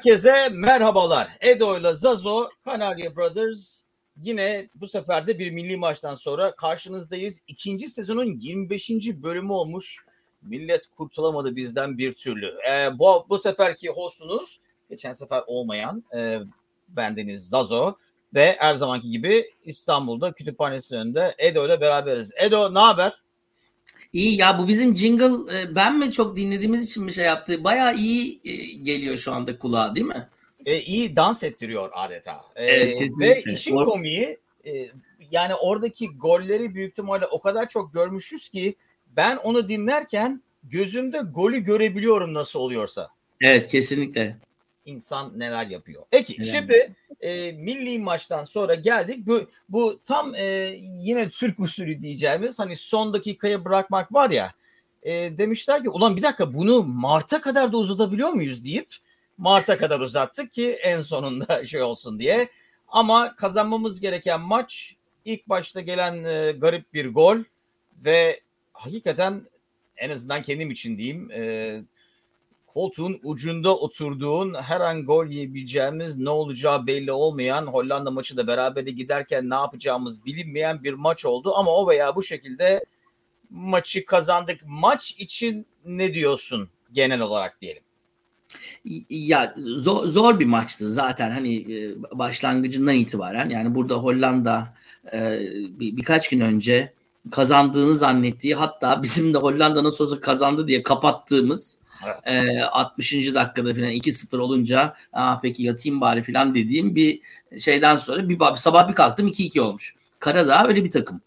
Herkese merhabalar. Edo ile Zazo, Kanarya Brothers yine bu sefer de bir milli maçtan sonra karşınızdayız. İkinci sezonun 25. bölümü olmuş. Millet kurtulamadı bizden bir türlü. Ee, bu, bu seferki hostunuz geçen sefer olmayan e, bendeniz Zazo ve her zamanki gibi İstanbul'da kütüphanesi önünde Edo ile beraberiz. Edo ne haber? İyi ya bu bizim jingle e, ben mi çok dinlediğimiz için bir şey yaptı? Bayağı iyi e, geliyor şu anda kulağa değil mi? E, iyi dans ettiriyor adeta. E, Evet, kesinlikle. Ve işin Or- komiği e, yani oradaki golleri büyük ihtimalle o kadar çok görmüşüz ki ben onu dinlerken gözümde golü görebiliyorum nasıl oluyorsa. Evet kesinlikle. İnsan neler yapıyor. Peki Evet. şimdi e, milli maçtan sonra geldik. Bu, bu tam e, yine Türk usulü diyeceğimiz hani son dakikaya bırakmak var ya. E, demişler ki ulan bir dakika bunu Mart'a kadar da uzatabiliyor muyuz deyip Mart'a kadar uzattık ki en sonunda şey olsun diye. Ama kazanmamız gereken maç ilk başta gelen e, garip bir gol ve hakikaten en azından kendim için diyeyim e, koltuğun ucunda oturduğun her an gol yiyebileceğimiz ne olacağı belli olmayan Hollanda maçı da berabere giderken ne yapacağımız bilinmeyen bir maç oldu ama o veya bu şekilde maçı kazandık. Maç için ne diyorsun genel olarak diyelim? Ya zor, zor bir maçtı zaten hani e, başlangıcından itibaren yani burada Hollanda e, bir, birkaç gün önce kazandığını zannettiği hatta bizim de Hollanda nasıl olsa kazandı diye kapattığımız. E, 60. dakikada falan 2-0 olunca Aa, peki yatayım bari falan dediğim bir şeyden sonra bir sabah bir kalktım 2-2 olmuş. Karadağ öyle bir takım.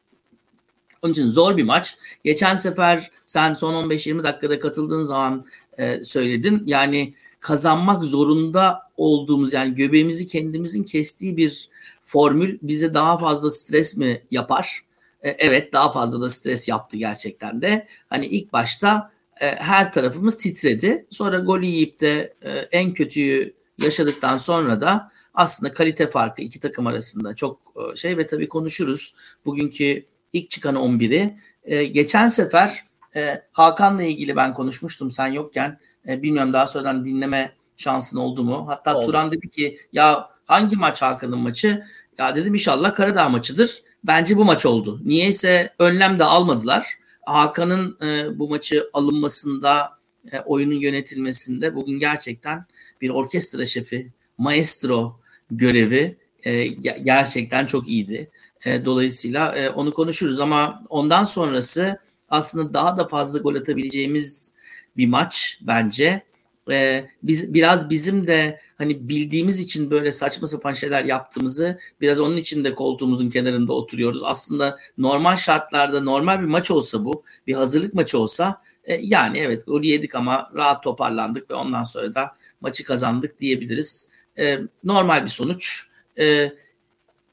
Onun için zor bir maç. Geçen sefer sen son 15-20 dakikada katıldığın zaman e, söyledin. Yani kazanmak zorunda olduğumuz yani göbeğimizi kendimizin kestiği bir formül bize daha fazla stres mi yapar? E, evet daha fazla da stres yaptı gerçekten de. Hani ilk başta e, her tarafımız titredi. Sonra gol yiyip de e, en kötüyü yaşadıktan sonra da aslında kalite farkı iki takım arasında çok e, şey ve tabii konuşuruz. Bugünkü ilk çıkan 11'i. E, geçen sefer e, Hakan'la ilgili ben konuşmuştum sen yokken. E, bilmiyorum daha sonradan dinleme şansın oldu mu? Hatta Oldu. Turan dedi ki ya hangi maç Hakan'ın maçı? Ya dedim inşallah Karadağ maçıdır. Bence bu maç oldu. Niyeyse önlem de almadılar. Hakan'ın e, bu maçı alınmasında, e, oyunun yönetilmesinde bugün gerçekten bir orkestra şefi, maestro görevi e, ge- gerçekten çok iyiydi. E, dolayısıyla e, onu konuşuruz ama ondan sonrası aslında daha da fazla gol atabileceğimiz bir maç bence. E, biz biraz bizim de hani bildiğimiz için böyle saçma sapan şeyler yaptığımızı biraz onun için de koltuğumuzun kenarında oturuyoruz. Aslında normal şartlarda normal bir maç olsa bu, bir hazırlık maçı olsa e, yani evet golü yedik ama rahat toparlandık ve ondan sonra da maçı kazandık diyebiliriz. E, normal bir sonuç. E,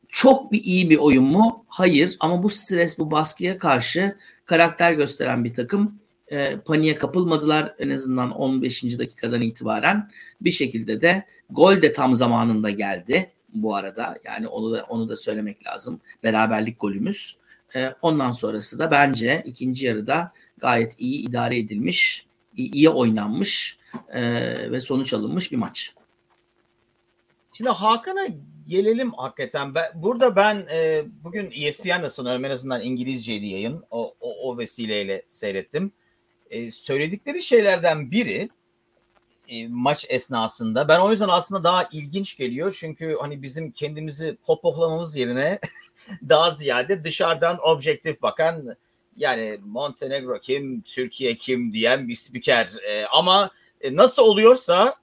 çok bir iyi bir oyun mu? Hayır ama bu stres, bu baskıya karşı karakter gösteren bir takım. E, paniğe kapılmadılar en azından 15. dakikadan itibaren. Bir şekilde de gol de tam zamanında geldi bu arada. Yani onu da onu da söylemek lazım. Beraberlik golümüz. E, ondan sonrası da bence ikinci yarıda gayet iyi idare edilmiş, iyi, iyi oynanmış e, ve sonuç alınmış bir maç. Şimdi Hakan'a gelelim hakikaten. Ben, burada ben e, bugün ESPN'de sanıyorum en azından İngilizceydi yayın. O, o, o vesileyle seyrettim. E, söyledikleri şeylerden biri e, maç esnasında. Ben o yüzden aslında daha ilginç geliyor. Çünkü hani bizim kendimizi popoklamamız yerine daha ziyade dışarıdan objektif bakan yani Montenegro kim, Türkiye kim diyen bir spiker. E, ama nasıl oluyorsa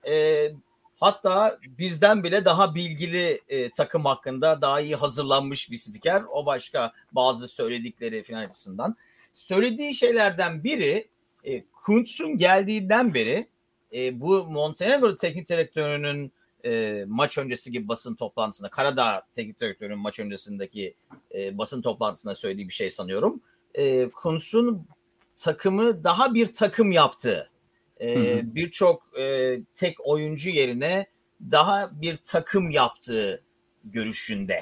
hatta bizden bile daha bilgili takım hakkında daha iyi hazırlanmış bir spiker. O başka bazı söyledikleri falan açısından. Söylediği şeylerden biri e, Kuntz'un geldiğinden beri e, bu Montenegro teknik direktörünün e, maç öncesi gibi basın toplantısında Karadağ teknik direktörünün maç öncesindeki e, basın toplantısında söylediği bir şey sanıyorum. E, Kuntz'un takımı daha bir takım yaptı. E. Birçok e, tek oyuncu yerine daha bir takım yaptığı görüşünde.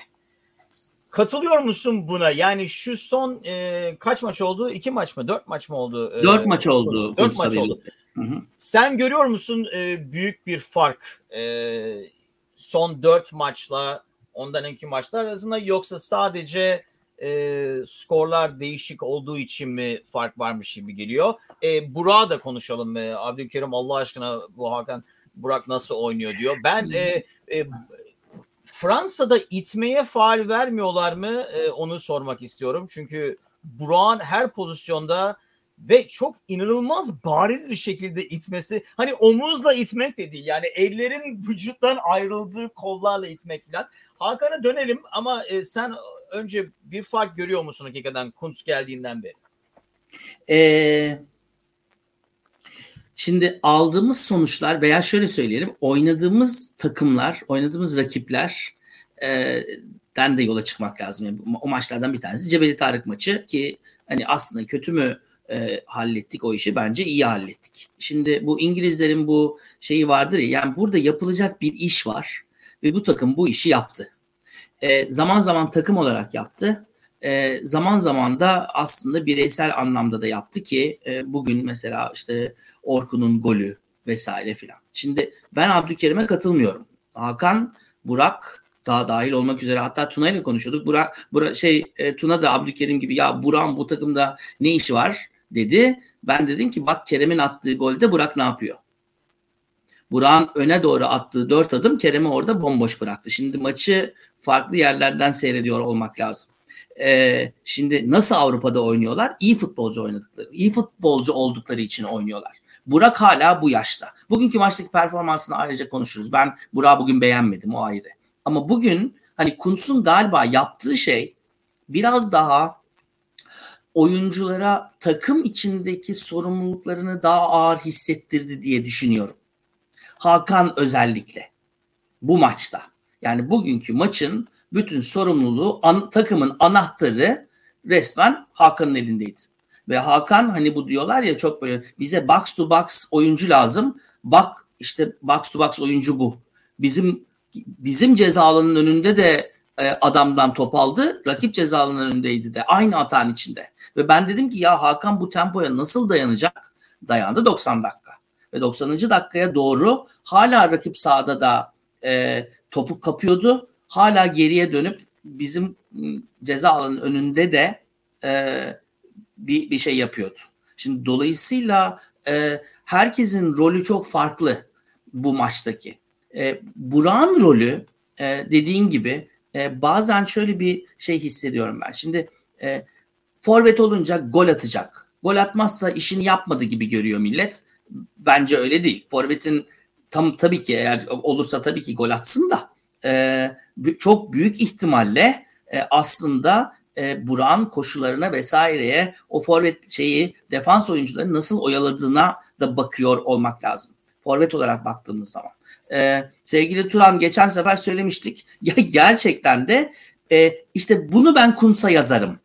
Katılıyor musun buna? Yani şu son e, kaç maç oldu? İki maç mı? Dört maç mı oldu? E, Dört maç oldu. Dört maç oldu. Hı hı. Sen görüyor musun e, büyük bir fark e, son dört maçla ondan önceki maçlar arasında yoksa sadece e, skorlar değişik olduğu için mi fark varmış gibi geliyor? E, Burak'a da konuşalım. E, Abdülkerim Allah aşkına bu Hakan Burak nasıl oynuyor diyor. Ben e, e, Fransa'da itmeye faal vermiyorlar mı? E, onu sormak istiyorum. Çünkü Burak'ın her pozisyonda ve çok inanılmaz bariz bir şekilde itmesi. Hani omuzla itmek de değil. Yani ellerin vücuttan ayrıldığı kollarla itmek falan. Hakan'a dönelim ama e, sen önce bir fark görüyor musun hakikaten Kuntz geldiğinden beri? Ee, şimdi aldığımız sonuçlar veya şöyle söyleyelim oynadığımız takımlar, oynadığımız rakipler e, den de yola çıkmak lazım. Yani o maçlardan bir tanesi Cebeli Tarık maçı ki hani aslında kötü mü e, hallettik o işi bence iyi hallettik. Şimdi bu İngilizlerin bu şeyi vardır ya yani burada yapılacak bir iş var ve bu takım bu işi yaptı. E, zaman zaman takım olarak yaptı. E, zaman zaman da aslında bireysel anlamda da yaptı ki e, bugün mesela işte Orkun'un golü vesaire filan. Şimdi ben Abdülkerim'e katılmıyorum. Hakan, Burak daha dahil olmak üzere hatta Tuna ile konuşuyorduk. Burak, Burak şey e, Tuna da Abdülkerim gibi ya Burak'ın bu takımda ne işi var dedi. Ben dedim ki bak Kerem'in attığı golde Burak ne yapıyor? Burak'ın öne doğru attığı dört adım Kerem'i orada bomboş bıraktı. Şimdi maçı farklı yerlerden seyrediyor olmak lazım. Ee, şimdi nasıl Avrupa'da oynuyorlar? İyi futbolcu oynadıkları, iyi futbolcu oldukları için oynuyorlar. Burak hala bu yaşta. Bugünkü maçtaki performansını ayrıca konuşuruz. Ben Burak'ı bugün beğenmedim o ayrı. Ama bugün hani Kuntz'un galiba yaptığı şey biraz daha oyunculara takım içindeki sorumluluklarını daha ağır hissettirdi diye düşünüyorum. Hakan özellikle bu maçta. Yani bugünkü maçın bütün sorumluluğu an, takımın anahtarı resmen Hakan'ın elindeydi. Ve Hakan hani bu diyorlar ya çok böyle bize box to box oyuncu lazım. Bak işte box to box oyuncu bu. Bizim bizim ceza önünde de e, adamdan top aldı. Rakip ceza önündeydi de aynı hatanın içinde. Ve ben dedim ki ya Hakan bu tempoya nasıl dayanacak? Dayandı 90 dakika. Ve 90. dakikaya doğru hala rakip sahada da e, topu kapıyordu. Hala geriye dönüp bizim ceza alanının önünde de e, bir, bir şey yapıyordu. Şimdi dolayısıyla e, herkesin rolü çok farklı bu maçtaki. E, Burak'ın rolü e, dediğin gibi e, bazen şöyle bir şey hissediyorum ben. Şimdi e, forvet olunca gol atacak. Gol atmazsa işini yapmadı gibi görüyor millet. Bence öyle değil. Forvet'in tam tabii ki eğer olursa tabii ki gol atsın da e, çok büyük ihtimalle e, aslında e, Burak'ın koşularına vesaireye o forvet şeyi defans oyuncuları nasıl oyaladığına da bakıyor olmak lazım. Forvet olarak baktığımız zaman. Sevgili Turan geçen sefer söylemiştik. Ya gerçekten de işte bunu ben Kunsa yazarım.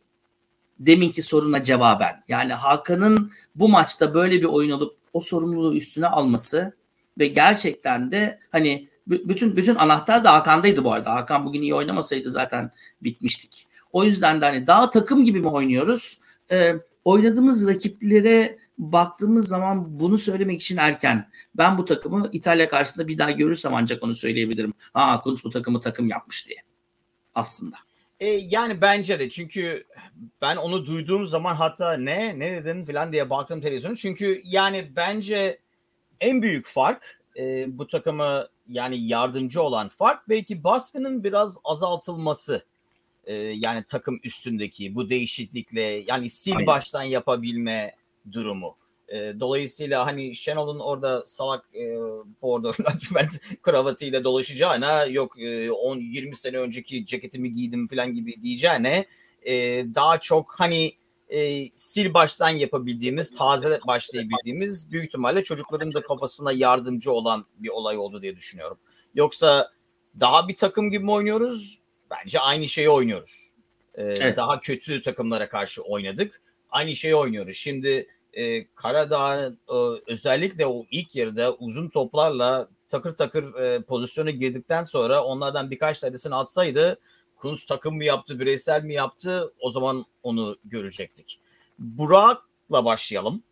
Deminki soruna cevaben. Yani Hakan'ın bu maçta böyle bir oyun olup o sorumluluğu üstüne alması ve gerçekten de hani bütün bütün anahtar da Hakan'daydı bu arada. Hakan bugün iyi oynamasaydı zaten bitmiştik. O yüzden de hani daha takım gibi mi oynuyoruz? Ee, oynadığımız rakiplere baktığımız zaman bunu söylemek için erken. Ben bu takımı İtalya karşısında bir daha görürsem ancak onu söyleyebilirim. Ha Kuntz bu takımı takım yapmış diye. Aslında. E, yani bence de çünkü ben onu duyduğum zaman hatta ne ne dedin falan diye baktım televizyonu. Çünkü yani bence en büyük fark e, bu takımı yani yardımcı olan fark belki baskının biraz azaltılması. E, yani takım üstündeki bu değişiklikle yani sil Aynen. baştan yapabilme durumu. E, dolayısıyla hani Şenol'un orada salak e, bordo lacivert kravatıyla dolaşacağına yok e, 10-20 sene önceki ceketimi giydim falan gibi diyeceğine e, daha çok hani e, sil baştan yapabildiğimiz, taze başlayabildiğimiz büyük ihtimalle çocukların da kafasına yardımcı olan bir olay oldu diye düşünüyorum. Yoksa daha bir takım gibi mi oynuyoruz? Bence aynı şeyi oynuyoruz. Ee, evet. Daha kötü takımlara karşı oynadık. Aynı şeyi oynuyoruz. Şimdi e, Karadağ e, özellikle o ilk yarıda uzun toplarla takır takır e, pozisyona girdikten sonra onlardan birkaç tanesini atsaydı Kunz takım mı yaptı, bireysel mi yaptı? O zaman onu görecektik. Burak'la başlayalım.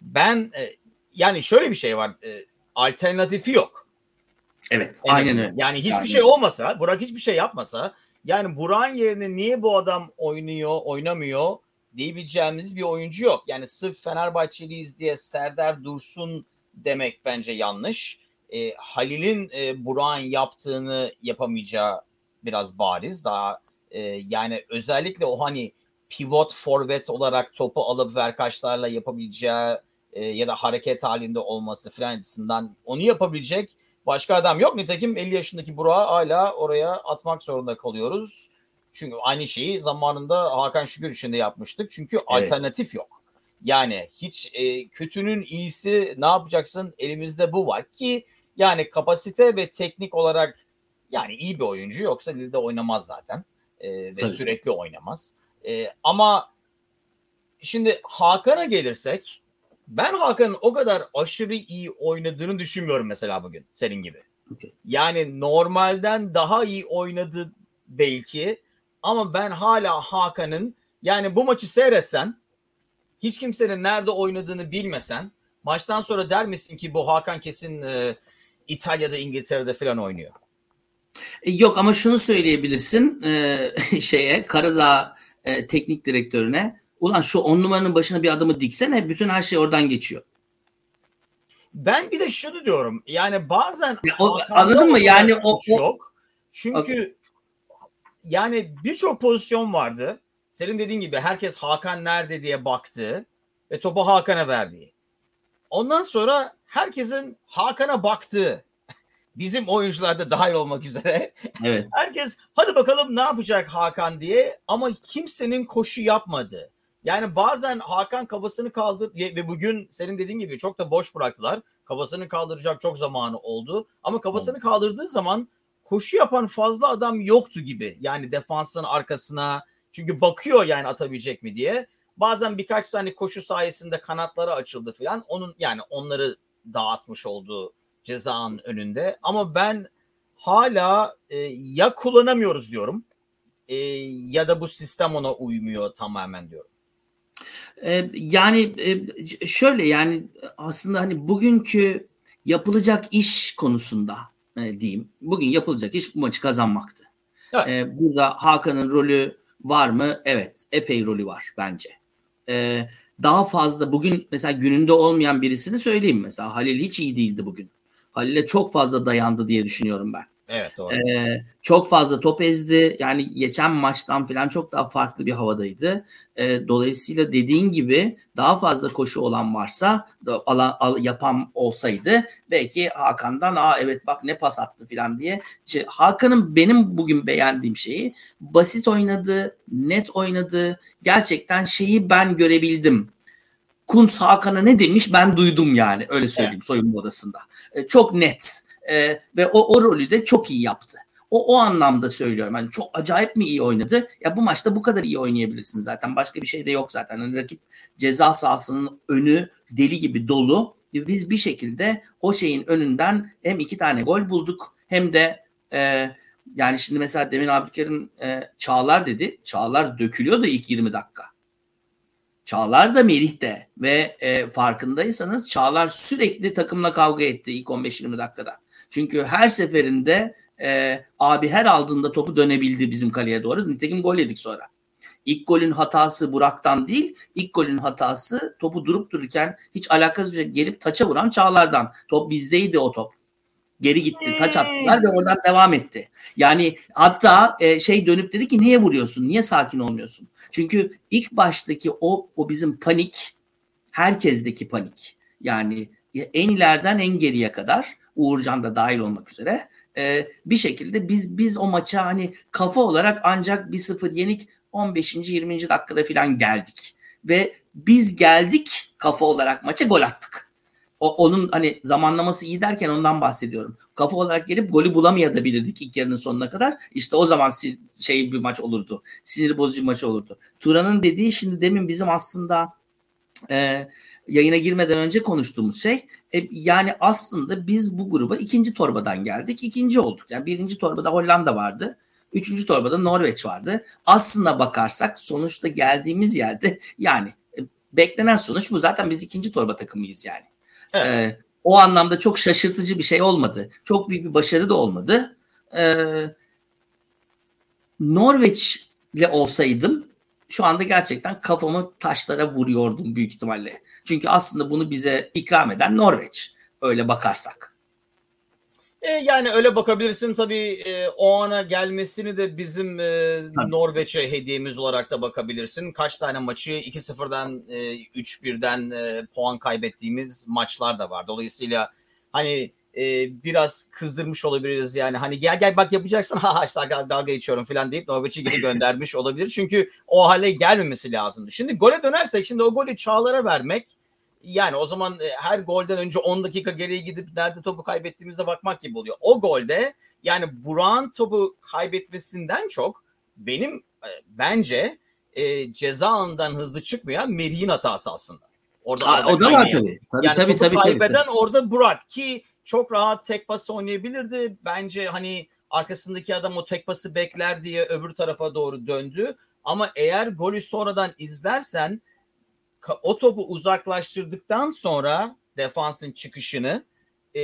Ben e, yani şöyle bir şey var. E, alternatifi yok. Evet, En aynen öyle. Yani hiçbir Yani- şey olmasa, Burak hiçbir şey yapmasa, yani Burak'ın yerine niye bu adam oynuyor, oynamıyor diyebileceğimiz bir oyuncu yok. Yani sırf Fenerbahçeliyiz diye Serdar Dursun demek bence yanlış. E, Halil'in e, Burak'ın yaptığını yapamayacağı biraz bariz. Daha e, yani özellikle o hani pivot forvet olarak topu alıp verkaçlarla yapabileceği e, ya da hareket halinde olması falan açısından onu yapabilecek başka adam yok. Nitekim 50 yaşındaki Burak'ı hala oraya atmak zorunda kalıyoruz. Çünkü aynı şeyi zamanında Hakan Şükür için de yapmıştık. Çünkü alternatif yok. Yani hiç e, kötünün iyisi ne yapacaksın? Elimizde bu var ki yani kapasite ve teknik olarak yani iyi bir oyuncu yoksa ligde oynamaz zaten. E, ve Tabii. sürekli oynamaz. E, ama şimdi Hakan'a gelirsek ben Hakan'ın o kadar aşırı iyi oynadığını düşünmüyorum mesela bugün senin gibi. Yani normalden daha iyi oynadı belki ama ben hala Hakan'ın yani bu maçı seyretsen hiç kimsenin nerede oynadığını bilmesen maçtan sonra der misin ki bu Hakan kesin e, İtalya'da İngiltere'de falan oynuyor. E, Yok ama şunu söyleyebilirsin e, şeye Karadağ e, teknik direktörüne. Ulan şu on numaranın başına bir adamı diksene bütün her şey oradan geçiyor. Ben bir de şunu diyorum. Yani bazen Ya o- anladın mı? Yani o- o- yok. Çünkü yani birçok pozisyon vardı. Senin dediğin gibi herkes Hakan nerede diye baktı ve topu Hakan'a verdi. Ondan sonra herkesin Hakan'a baktığı bizim oyuncular da dahil olmak üzere Evet. Herkes hadi bakalım ne yapacak Hakan diye ama kimsenin koşu yapmadı. Yani bazen Hakan kafasını kaldır ve bugün senin dediğin gibi çok da boş bıraktılar. Kafasını kaldıracak çok zamanı oldu. Ama kafasını kaldırdığı zaman koşu yapan fazla adam yoktu gibi. Yani defansın arkasına çünkü bakıyor yani atabilecek mi diye. Bazen birkaç tane koşu sayesinde kanatları açıldı falan. Onun yani onları dağıtmış olduğu cezanın önünde. Ama ben hala e, ya kullanamıyoruz diyorum e, ya da bu sistem ona uymuyor tamamen diyorum. E, yani e, şöyle yani aslında hani bugünkü yapılacak iş konusunda e, diyeyim. Bugün yapılacak iş bu maçı kazanmaktı. Evet. E, burada Hakan'ın rolü var mı? Evet. Epey rolü var bence. E, daha fazla bugün mesela gününde olmayan birisini söyleyeyim mesela. Halil hiç iyi değildi bugün. Halil'e çok fazla dayandı diye düşünüyorum ben. Evet doğru. Ee, çok fazla top ezdi. Yani geçen maçtan falan çok daha farklı bir havadaydı. Ee, dolayısıyla dediğin gibi daha fazla koşu olan varsa alan, al- yapan olsaydı belki Hakan'dan aa evet bak ne pas attı falan diye. İşte Hakan'ın benim bugün beğendiğim şeyi basit oynadı, net oynadı. Gerçekten şeyi ben görebildim. Kuntz Hakan'a ne demiş ben duydum yani öyle söyleyeyim soyunma odasında. Ee, çok net Ee, ve o, o rolü de çok iyi yaptı. O, o anlamda söylüyorum. Yani çok acayip mi iyi oynadı? Ya bu maçta bu kadar iyi oynayabilirsin zaten. Başka bir şey de yok zaten. Hani rakip ceza sahasının önü deli gibi dolu. Biz bir şekilde o şeyin önünden hem iki tane gol bulduk hem de e, yani şimdi mesela demin Abdülkerim e, Çağlar dedi. Çağlar dökülüyordu ilk 20 dakika. Çağlar da Melih de ve e, farkındaysanız Çağlar sürekli takımla kavga etti ilk 15-20 dakikada. Çünkü her seferinde e, abi her aldığında topu dönebildi bizim kaleye doğru. Nitekim gol yedik sonra. İlk golün hatası Burak'tan değil, ilk golün hatası topu durup dururken hiç alakasız bir şey gelip taça vuran Çağlar'dan. Top bizdeydi o top. Geri gitti, taç attılar ve oradan devam etti. Yani hatta e, şey dönüp dedi ki niye vuruyorsun? Niye sakin olmuyorsun? Çünkü ilk baştaki o o bizim panik herkesteki panik. Yani en ileriden en geriye kadar Uğurcan da dahil olmak üzere e, bir şekilde biz biz o maça hani kafa olarak ancak 1-0 yenik 15. 20. dakikada falan geldik. Ve biz geldik kafa olarak maça gol attık. O, onun hani zamanlaması iyi derken ondan bahsediyorum. Kafa olarak gelip golü bulamayabilirdik ilk yarının sonuna kadar. İşte o zaman si- şey bir maç olurdu. Sinir bozucu bir maç olurdu. Turan'ın dediği şimdi demin bizim aslında e, yayına girmeden önce konuştuğumuz şey e, yani aslında biz bu gruba ikinci torbadan geldik. ikinci olduk. Yani birinci torbada Hollanda vardı. Üçüncü torbada Norveç vardı. Aslına bakarsak sonuçta geldiğimiz yerde yani e, beklenen sonuç bu. Zaten biz ikinci torba takımıyız yani. Ee, o anlamda çok şaşırtıcı bir şey olmadı. Çok büyük bir başarı da olmadı. Ee, Norveç'le olsaydım şu anda gerçekten kafamı taşlara vuruyordum büyük ihtimalle. Çünkü aslında bunu bize ikram eden Norveç öyle bakarsak. E, yani öyle bakabilirsin tabii e, o ana gelmesini de bizim e, Norveç'e hediyemiz olarak da bakabilirsin. Kaç tane maçı 2-0'dan e, 3-1'den e, puan kaybettiğimiz maçlar da var. Dolayısıyla hani e, biraz kızdırmış olabiliriz yani hani gel gel bak yapacaksın ha işte dalga geçiyorum falan deyip Norveç'i geri göndermiş olabilir. Çünkü o hale gelmemesi lazımdı. Şimdi gole dönersek şimdi o golü Çağlar'a vermek yani o zaman e, her golden önce 10 dakika geriye gidip nerede topu kaybettiğimize bakmak gibi oluyor. O golde yani Burak'ın topu kaybetmesinden çok benim e, bence e, ceza alanından hızlı çıkmayan Merih'in hatası aslında. Orada Aa, o da var tabii. Tabii, yani tabii, topu tabii, kaybeden tabii. orada Burak ki çok rahat tek pas oynayabilirdi. Bence hani arkasındaki adam o tek pası bekler diye öbür tarafa doğru döndü. Ama eğer golü sonradan izlersen o topu uzaklaştırdıktan sonra defansın çıkışını e,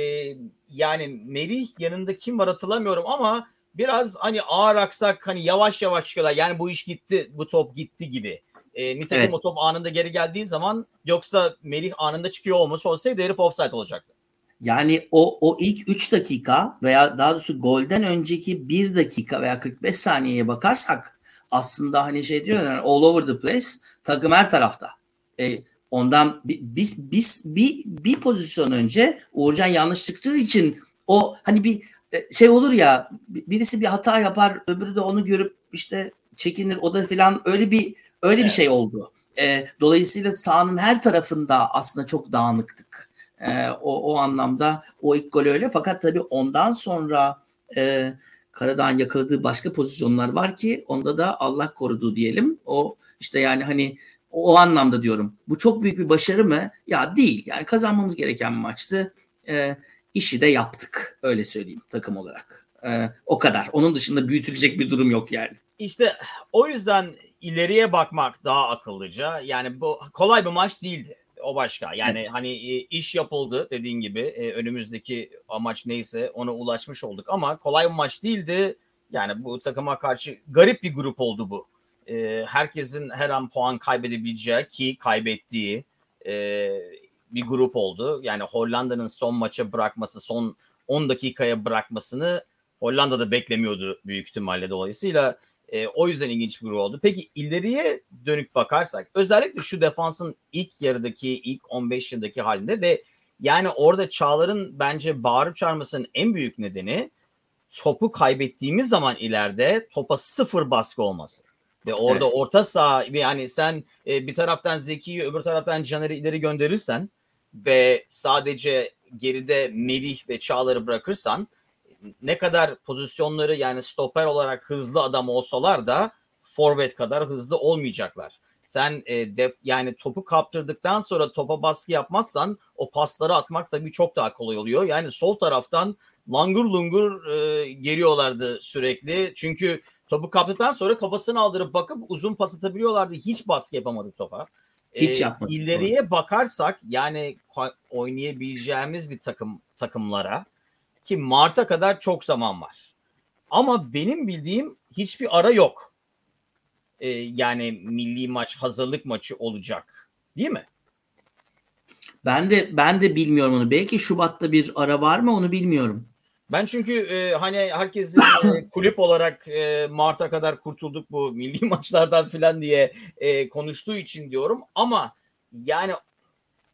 yani Melih yanında kim var hatırlamıyorum ama biraz hani ağır aksak hani yavaş yavaş çıkıyorlar. Yani bu iş gitti, bu top gitti gibi. E, nitekim evet. o top anında geri geldiği zaman yoksa Melih anında çıkıyor olması olsaydı herif offside olacaktı. Yani o o ilk 3 dakika veya daha doğrusu golden önceki 1 dakika veya 45 saniyeye bakarsak aslında hani şey diyor yani all over the place takım her tarafta. E, ondan biz biz bir bir pozisyon önce Uğurcan yanlış çıktığı için o hani bir e, şey olur ya birisi bir hata yapar öbürü de onu görüp işte çekinir o da filan öyle bir öyle evet. bir şey oldu. E, dolayısıyla sahanın her tarafında aslında çok dağınıktık. E, o, o anlamda o ilk gol öyle. Fakat tabii ondan sonra e, Karadağ'ın yakaladığı başka pozisyonlar var ki onda da Allah korudu diyelim. O işte yani hani o, anlamda diyorum. Bu çok büyük bir başarı mı? Ya değil. Yani kazanmamız gereken bir maçtı. E, işi de yaptık. Öyle söyleyeyim takım olarak. E, o kadar. Onun dışında büyütülecek bir durum yok yani. İşte o yüzden ileriye bakmak daha akıllıca. Yani bu kolay bir maç değildi o başka. Yani hani e, iş yapıldı dediğin gibi e, önümüzdeki amaç neyse ona ulaşmış olduk ama kolay bir maç değildi. Yani bu takıma karşı garip bir grup oldu bu. E, herkesin her an puan kaybedebileceği ki kaybettiği bir grup oldu. Yani Hollanda'nın son maça bırakması, son 10 dakikaya bırakmasını Hollanda'da beklemiyordu büyük ihtimalle dolayısıyla. E, o yüzden ilginç bir grup oldu. Peki ileriye dönük bakarsak özellikle şu defansın ilk yarıdaki ilk 15 yıldaki halinde ve yani orada Çağlar'ın bence bağırıp çağırmasının en büyük nedeni topu kaybettiğimiz zaman ileride topa sıfır baskı olması. Ve orada evet. orta saha yani sen e, bir taraftan Zeki'yi öbür taraftan Caner'i ileri gönderirsen ve sadece geride Melih ve Çağlar'ı bırakırsan ne kadar pozisyonları yani stoper olarak hızlı adam olsalar da forvet kadar hızlı olmayacaklar. Sen e, def, yani topu kaptırdıktan sonra topa baskı yapmazsan o pasları atmak tabii çok daha kolay oluyor. Yani sol taraftan langur lungur e, geliyorlardı sürekli. Çünkü topu kaptıktan sonra kafasını aldırıp bakıp uzun pas atabiliyorlardı. Hiç baskı yapamadık topa. Hiç e, yapmadık. İleriye bakarsak yani oynayabileceğimiz bir takım takımlara ki Mart'a kadar çok zaman var. Ama benim bildiğim hiçbir ara yok. Ee, yani milli maç hazırlık maçı olacak. Değil mi? Ben de ben de bilmiyorum onu. Belki Şubat'ta bir ara var mı onu bilmiyorum. Ben çünkü e, hani herkesin e, kulüp olarak e, Mart'a kadar kurtulduk bu milli maçlardan falan diye e, konuştuğu için diyorum. Ama yani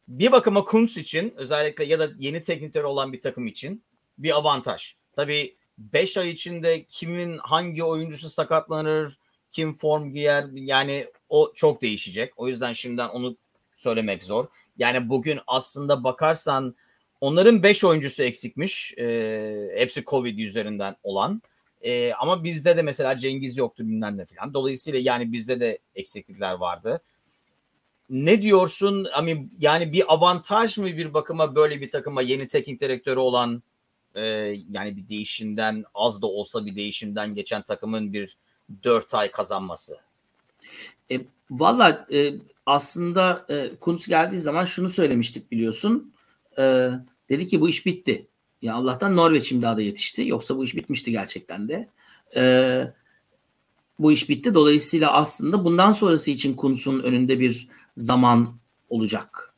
bir bakıma Kuntz için özellikle ya da yeni teknikleri olan bir takım için bir avantaj. Tabii 5 ay içinde kimin hangi oyuncusu sakatlanır, kim form giyer yani o çok değişecek. O yüzden şimdiden onu söylemek zor. Yani bugün aslında bakarsan onların 5 oyuncusu eksikmiş. E, hepsi Covid üzerinden olan. E, ama bizde de mesela Cengiz yoktu bilmem ne falan. Dolayısıyla yani bizde de eksiklikler vardı. Ne diyorsun? Yani bir avantaj mı bir bakıma böyle bir takıma yeni teknik direktörü olan Ee, yani bir değişimden az da olsa bir değişimden geçen takımın bir 4 ay kazanması. E, Valla e, aslında e, Kuntz geldiği zaman şunu söylemiştik biliyorsun. E, dedi ki bu iş bitti. Ya Allah'tan Norveç imdada yetişti. Yoksa bu iş bitmişti gerçekten de. E, bu iş bitti. Dolayısıyla aslında bundan sonrası için Kuntz'un önünde bir zaman olacak.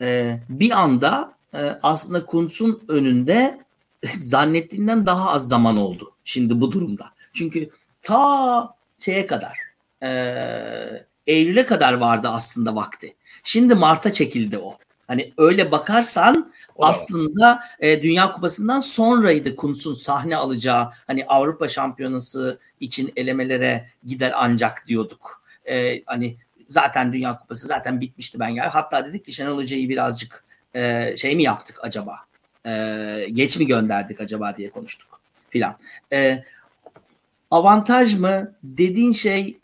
E, bir anda e, aslında Kuntz'un önünde zannettiğinden daha az zaman oldu. Şimdi bu durumda. Çünkü ta şeye kadar e, Eylül'e kadar vardı aslında vakti. Şimdi Mart'a çekildi o. Hani öyle bakarsan o aslında e, Dünya Kupası'ndan sonraydı Kuntz'un sahne alacağı hani Avrupa Şampiyonası için elemelere gider ancak diyorduk. E, hani zaten Dünya Kupası zaten bitmişti ben geldim. Hatta dedik ki Şenol Hoca'yı birazcık e, şey mi yaptık acaba? E, geç mi gönderdik acaba diye konuştuk filan. E, avantaj mı? Dediğin şey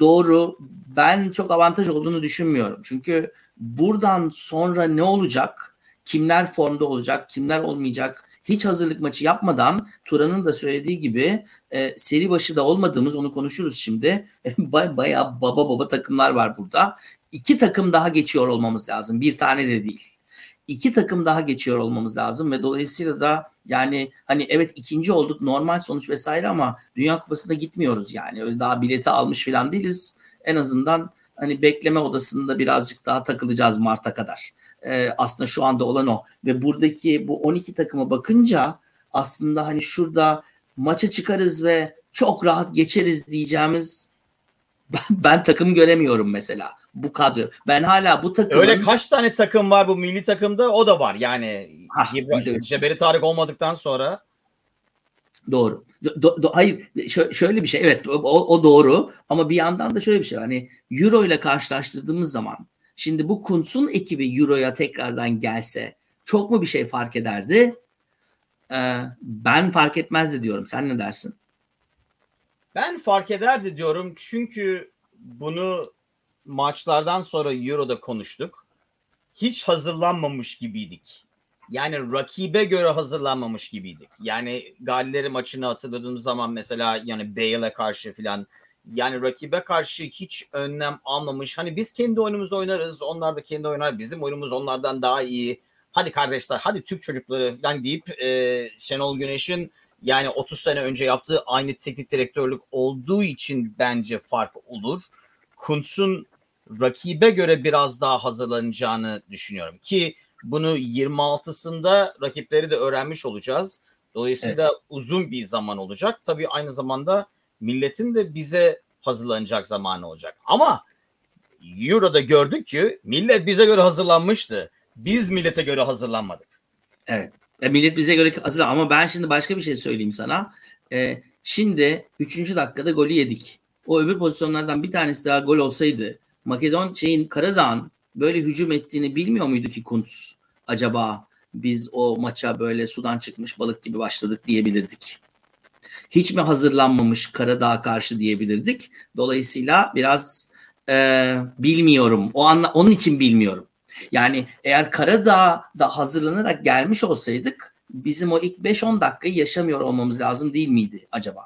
doğru. Ben çok avantaj olduğunu düşünmüyorum. Çünkü buradan sonra ne olacak? Kimler formda olacak? Kimler olmayacak? Hiç hazırlık maçı yapmadan Turan'ın da söylediği gibi e, seri başı da olmadığımız onu konuşuruz şimdi. Bay, bayağı baba baba takımlar var burada. İki takım daha geçiyor olmamız lazım. Bir tane de değil. İki takım daha geçiyor olmamız lazım ve dolayısıyla da yani hani evet ikinci olduk normal sonuç vesaire ama Dünya Kupası'na gitmiyoruz yani. Öyle daha bileti almış falan değiliz. En azından hani bekleme odasında birazcık daha takılacağız Mart'a kadar. Ee, aslında şu anda olan o. Ve buradaki bu 12 takıma bakınca aslında hani şurada maça çıkarız ve çok rahat geçeriz diyeceğimiz ben, ben takım göremiyorum mesela bu kadro. Ben hala bu takımın... Öyle kaç tane takım var bu milli takımda o da var. Yani İbrahim, Cebeli Tarık olmadıktan sonra Doğru. Do, do, hayır şö- şöyle bir şey evet o, o doğru ama bir yandan da şöyle bir şey. Hani Euro ile karşılaştırdığımız zaman şimdi bu Kuntz'un ekibi Euro'ya tekrardan gelse çok mu bir şey fark ederdi? Ee, ben fark etmezdi diyorum. Sen ne dersin? Ben fark ederdi diyorum çünkü bunu maçlardan sonra Euro'da konuştuk. Hiç hazırlanmamış gibiydik. Yani rakibe göre hazırlanmamış gibiydik. Yani Galleri maçını hatırladığımız zaman mesela yani Bale'e karşı filan yani rakibe karşı hiç önlem almamış. Hani biz kendi oyunumuzu oynarız. Onlar da kendi oynar. Bizim oyunumuz onlardan daha iyi. Hadi kardeşler hadi Türk çocukları falan deyip e, Şenol Güneş'in yani 30 sene önce yaptığı aynı teknik direktörlük olduğu için bence fark olur. Kuntz'un rakibe göre biraz daha hazırlanacağını düşünüyorum ki bunu 26'sında rakipleri de öğrenmiş olacağız. Dolayısıyla evet. uzun bir zaman olacak. Tabii aynı zamanda milletin de bize hazırlanacak zamanı olacak. Ama Euro'da gördük ki millet bize göre hazırlanmıştı. Biz millete göre hazırlanmadık. Evet. E, millet bize göre hazır ama ben şimdi başka bir şey söyleyeyim sana. E, şimdi 3. dakikada golü yedik. O öbür pozisyonlardan bir tanesi daha gol olsaydı Makedon şeyin Karadağ'ın böyle hücum ettiğini bilmiyor muydu ki Kuntz? Acaba biz o maça böyle sudan çıkmış balık gibi başladık diyebilirdik. Hiç mi hazırlanmamış Karadağ karşı diyebilirdik. Dolayısıyla biraz e, bilmiyorum. O anla, onun için bilmiyorum. Yani eğer Karadağ'da hazırlanarak gelmiş olsaydık bizim o ilk 5-10 dakikayı yaşamıyor olmamız lazım değil miydi acaba?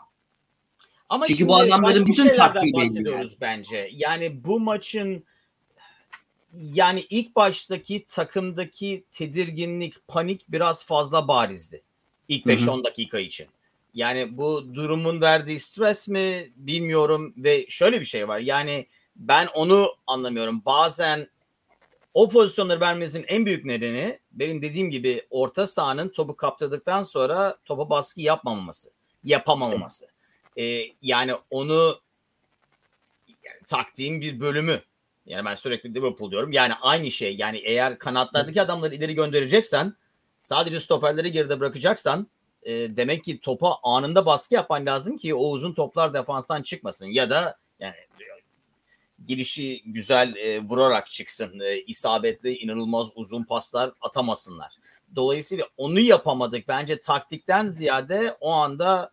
Ama Çünkü bu adamların bütün taktiği yani. bence. Yani bu maçın yani ilk baştaki takımdaki tedirginlik, panik biraz fazla barizdi. İlk 5-10 dakika için. Yani bu durumun verdiği stres mi bilmiyorum ve şöyle bir şey var. Yani ben onu anlamıyorum. Bazen o pozisyonları vermemizin en büyük nedeni benim dediğim gibi orta sahanın topu kaptırdıktan sonra topa baskı yapmamaması, yapamaması. Ee, yani onu taktiğin bir bölümü. Yani ben sürekli Liverpool diyorum. Yani aynı şey. Yani eğer kanatlardaki adamları ileri göndereceksen sadece stoperleri geride bırakacaksan e, demek ki topa anında baskı yapan lazım ki o uzun toplar defanstan çıkmasın. Ya da yani girişi güzel e, vurarak çıksın. E, isabetli inanılmaz uzun paslar atamasınlar. Dolayısıyla onu yapamadık. Bence taktikten ziyade o anda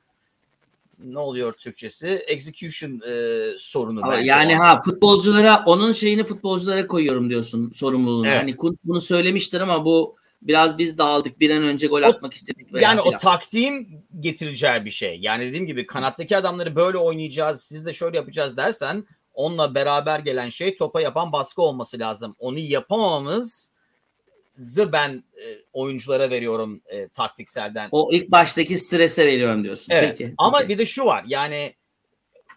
ne oluyor Türkçesi? Execution e, sorunu Ama. Yani ha futbolculara onun şeyini futbolculara koyuyorum diyorsun sorumluluğunu. Evet. Hani Kuntz bunu söylemiştir ama bu biraz biz dağıldık. Bir an önce gol O- atmak istedik. veya Yani o filan. taktiğin getireceği bir şey. Yani dediğim gibi kanattaki adamları böyle oynayacağız, siz de şöyle yapacağız dersen onunla beraber gelen şey topa yapan baskı olması lazım. Onu yapamamamızı ben e, oyunculara veriyorum e, taktikselden. O ilk baştaki strese veriyorum diyorsun. Evet. Peki. Ama okey. bir de şu var yani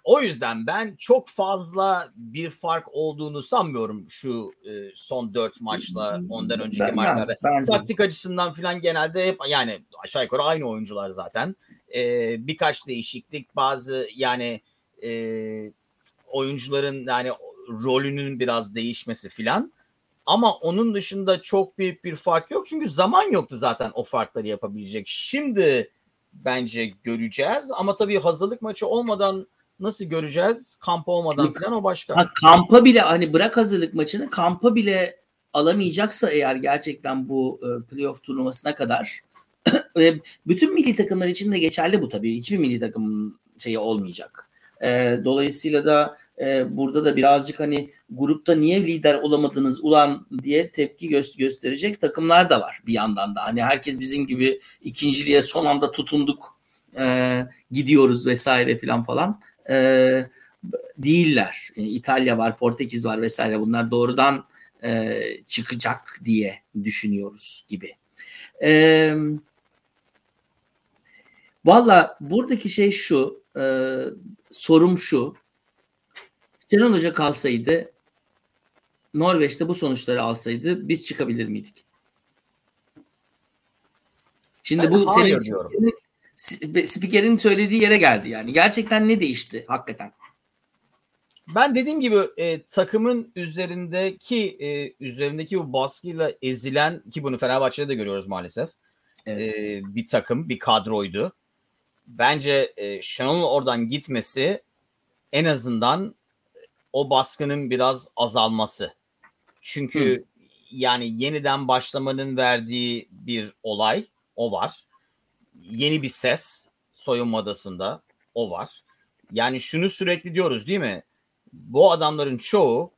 o yüzden ben çok fazla bir fark olduğunu sanmıyorum şu e, son dört maçla ondan önceki Ben- maçlarda. bence- Taktik açısından falan genelde hep yani aşağı yukarı aynı oyuncular zaten. E, birkaç değişiklik bazı yani e, oyuncuların yani rolünün biraz değişmesi filan. Ama onun dışında çok büyük bir fark yok. Çünkü zaman yoktu zaten o farkları yapabilecek. Şimdi bence göreceğiz. Ama tabii hazırlık maçı olmadan nasıl göreceğiz? Kamp olmadan Yok. falan o başka. Ha, kampa bile hani bırak hazırlık maçını kampa bile alamayacaksa eğer gerçekten bu e, playoff turnuvasına kadar ve bütün milli takımlar için de geçerli bu tabii. Hiçbir milli takımın şeyi olmayacak. E, dolayısıyla da e, burada da birazcık hani grupta niye lider olamadınız ulan diye tepki gö- gösterecek takımlar da var bir yandan da. Hani herkes bizim gibi ikinciliğe son anda tutunduk e, gidiyoruz vesaire filan falan. E, değiller. E, İtalya var, Portekiz var vesaire. Bunlar doğrudan e, çıkacak diye düşünüyoruz gibi. E, Valla buradaki şey şu, e, sorum şu. Şenol Hoca kalsaydı, Norveç'te bu sonuçları alsaydı biz çıkabilir miydik? Şimdi Ben bu senin spikerin, spikerin söylediği yere geldi yani. Gerçekten ne değişti hakikaten? Ben dediğim gibi e, takımın üzerindeki e, üzerindeki bu baskıyla ezilen ki bunu Fenerbahçe'de de görüyoruz maalesef. Evet. e, bir takım, bir kadroydu. Bence e, Şenol'un oradan gitmesi en azından o baskının biraz azalması. Çünkü yani yeniden başlamanın verdiği bir olay o var. Yeni bir ses soyunma odasında o var. Yani şunu sürekli diyoruz değil mi? Bu adamların çoğu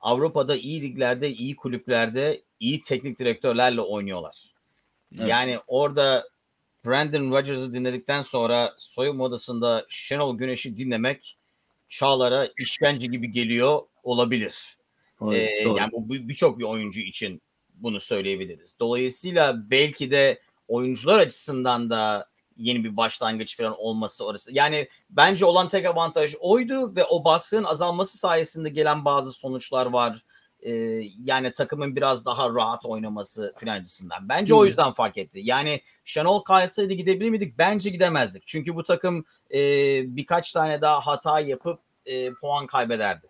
Avrupa'da iyi liglerde, iyi kulüplerde, iyi teknik direktörlerle oynuyorlar. Evet. Yani orada Brandon Rodgers'ı dinledikten sonra soyunma odasında Şenol Güneş'i dinlemek Çağlar'a işkence gibi geliyor olabilir. Doğru, Ee, doğru. yani bu bir- birçok bir oyuncu için bunu söyleyebiliriz. Dolayısıyla belki de oyuncular açısından da yeni bir başlangıç falan olması orası. Yani bence olan tek avantaj oydu ve o baskının azalması sayesinde gelen bazı sonuçlar var. Ee, yani takımın biraz daha rahat oynaması falan açısından. Bence o Hmm. yüzden fark etti. Yani Şenol kalsaydı gidebilir miydik? Bence gidemezdik. Çünkü bu takım e, birkaç tane daha hata yapıp e, puan kaybederdi.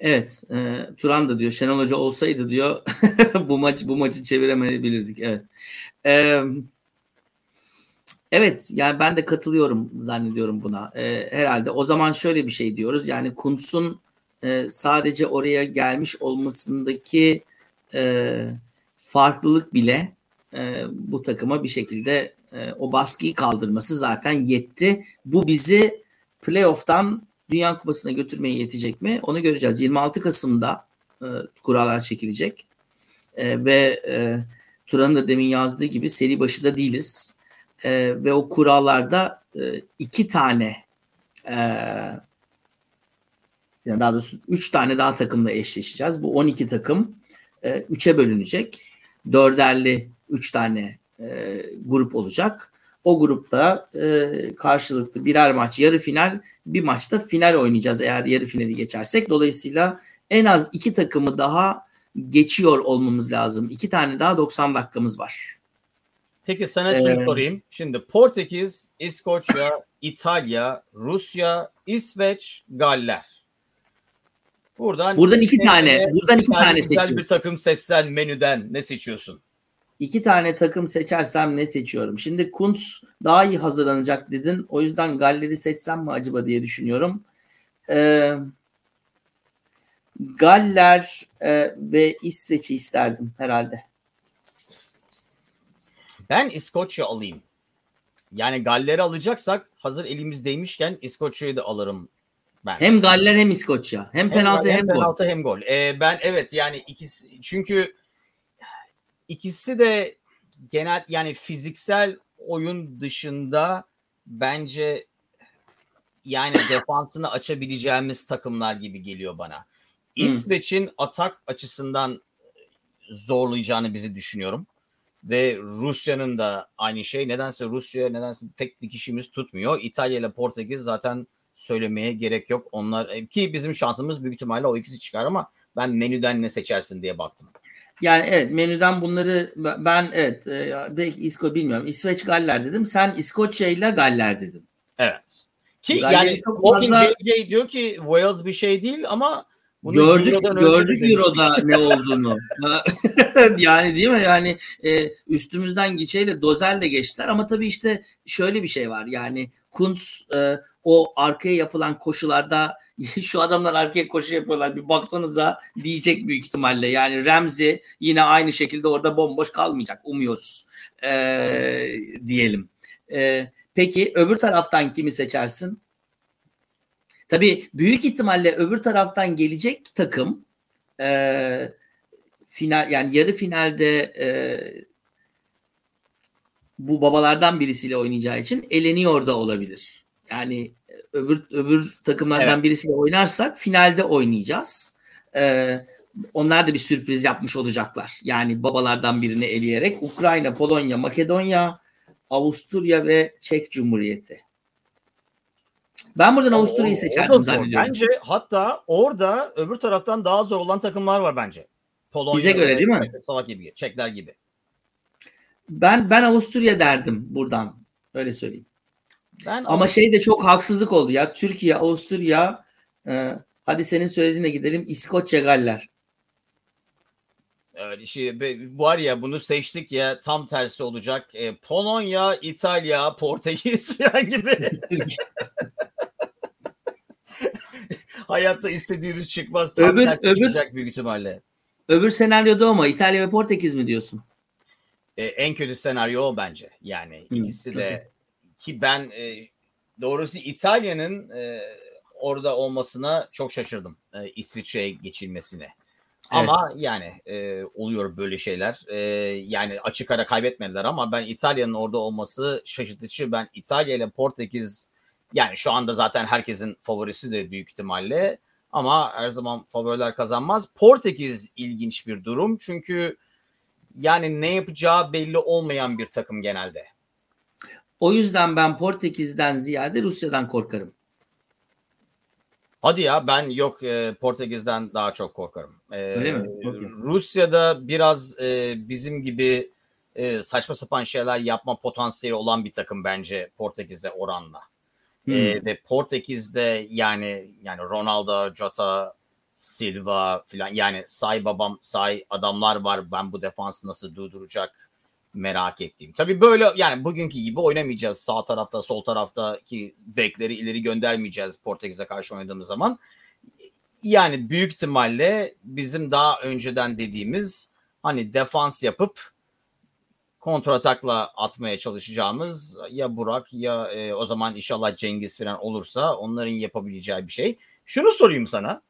Evet, e, Turan da diyor Şenol Hoca olsaydı diyor bu maç bu maçı çeviremeyebilirdik. Evet. E, evet, yani ben de katılıyorum zannediyorum buna. E, herhalde o zaman şöyle bir şey diyoruz. Yani Kuntz'un e, sadece oraya gelmiş olmasındaki e, farklılık bile e, bu takıma bir şekilde e, o baskıyı kaldırması zaten yetti. Bu bizi playoff'tan Dünya Kupası'na götürmeye yetecek mi? Onu göreceğiz. 26 Kasım'da e, kurallar çekilecek. E, ve e, Turan'ın da demin yazdığı gibi seri başında değiliz. E, ve o kurallarda e, iki tane e, yani daha doğrusu üç tane daha takımla eşleşeceğiz. Bu 12 takım e, üçe bölünecek. Dörderli üç tane e, grup olacak. O grupta e, karşılıklı birer maç yarı final bir maçta final oynayacağız eğer yarı finali geçersek. Dolayısıyla en az iki takımı daha geçiyor olmamız lazım. İki tane daha 90 dakikamız var. Peki sana şunu Ee, sorayım. Şimdi Portekiz, İskoçya, İtalya, Rusya, İsveç, Galler. Buradan Buradan iki ne- tane, ne- buradan iki tane tane seçiyorum. bir takım seçsen menüden ne seçiyorsun? İki tane takım seçersem ne seçiyorum? Şimdi Kuntz daha iyi hazırlanacak dedin. O yüzden Galler'i seçsem mi acaba diye düşünüyorum. Ee, Galler e, ve İsveç'i isterdim herhalde. Ben İskoçya alayım. Yani Galler'i alacaksak hazır elimizdeymişken İskoçya'yı da alırım ben. Hem Galler hem İskoçya. Hem penaltı hem, gol. penaltı hem gol. Ee, ben evet yani ikisi çünkü ikisi de genel yani fiziksel oyun dışında bence yani defansını açabileceğimiz takımlar gibi geliyor bana. İsveç'in atak açısından zorlayacağını bizi düşünüyorum. Ve Rusya'nın da aynı şey. Nedense Rusya nedense pek dikişimiz tutmuyor. İtalya ile Portekiz zaten söylemeye gerek yok. Onlar e, ki bizim şansımız büyük ihtimalle o ikisi çıkar ama ben menüden ne seçersin diye baktım. Yani evet menüden bunları ben evet e, belki İsko bilmiyorum. İsveç Galler dedim. Sen İskoçya ile Galler dedim. Evet. Ki Galler yani Walking fazla... JJ diyor ki Wales bir şey değil ama bunu gördük gördük Euro'da ne olduğunu. yani değil mi? Yani e, üstümüzden geçeyle dozerle geçtiler ama tabii işte şöyle bir şey var. Yani Kuntz e, o arkaya yapılan koşularda şu adamlar arkaya koşu yapıyorlar bir baksanıza diyecek büyük ihtimalle. Yani Remzi yine aynı şekilde orada bomboş kalmayacak umuyoruz e, diyelim. E, peki öbür taraftan kimi seçersin? Tabii büyük ihtimalle öbür taraftan gelecek takım e, final yani yarı finalde e, bu babalardan birisiyle oynayacağı için eleniyor da olabilir. Yani öbür öbür takımlardan evet. birisiyle oynarsak finalde oynayacağız. Ee, onlar da bir sürpriz yapmış olacaklar. Yani babalardan birini eleyerek Ukrayna, Polonya, Makedonya, Avusturya ve Çek Cumhuriyeti. Ben buradan Avusturya'yı seçerdim zannediyorum. Bence hatta orada öbür taraftan daha zor olan takımlar var bence. Polonya, Bize göre değil mi? Slovakya gibi, Çekler gibi. Ben ben Avusturya derdim buradan. Öyle söyleyeyim. Ben Ama şey de çok haksızlık oldu ya. Türkiye, Avusturya, e, hadi senin söylediğine gidelim. İskoçya, Galler. Öyle şey var ya bunu seçtik ya tam tersi olacak. E, Polonya, İtalya, Portekiz falan gibi. Hayatta istediğimiz çıkmaz. Tam öbür, tersi öbür, çıkacak büyük ihtimalle. Öbür senaryoda o mu? İtalya ve Portekiz mi diyorsun? E, en kötü senaryo o bence. Yani hmm. ikisi de ki ben e, doğrusu İtalya'nın e, orada olmasına çok şaşırdım. E, İsviçre'ye geçilmesine. Evet. Ama yani e, oluyor böyle şeyler. E, yani açık ara kaybetmediler ama ben İtalya'nın orada olması şaşırtıcı. Ben İtalya ile Portekiz yani şu anda zaten herkesin favorisi de büyük ihtimalle. Ama her zaman favoriler kazanmaz. Portekiz ilginç bir durum. Çünkü yani ne yapacağı belli olmayan bir takım genelde. O yüzden ben Portekiz'den ziyade Rusya'dan korkarım. Hadi ya ben yok e, Portekiz'den daha çok korkarım. E, Öyle mi? Rusya'da biraz e, bizim gibi e, saçma sapan şeyler yapma potansiyeli olan bir takım bence Portekiz'e oranla. Hmm. E, ve Portekiz'de yani yani Ronaldo, Jota, Silva filan yani say babam say adamlar var ben bu defansı nasıl durduracak merak ettiğim. Tabii böyle yani bugünkü gibi oynamayacağız. Sağ tarafta, sol taraftaki bekleri ileri göndermeyeceğiz Portekiz'e karşı oynadığımız zaman. Yani büyük ihtimalle bizim daha önceden dediğimiz hani defans yapıp kontratakla atmaya çalışacağımız ya Burak ya e, o zaman inşallah Cengiz falan olursa onların yapabileceği bir şey. Şunu sorayım sana.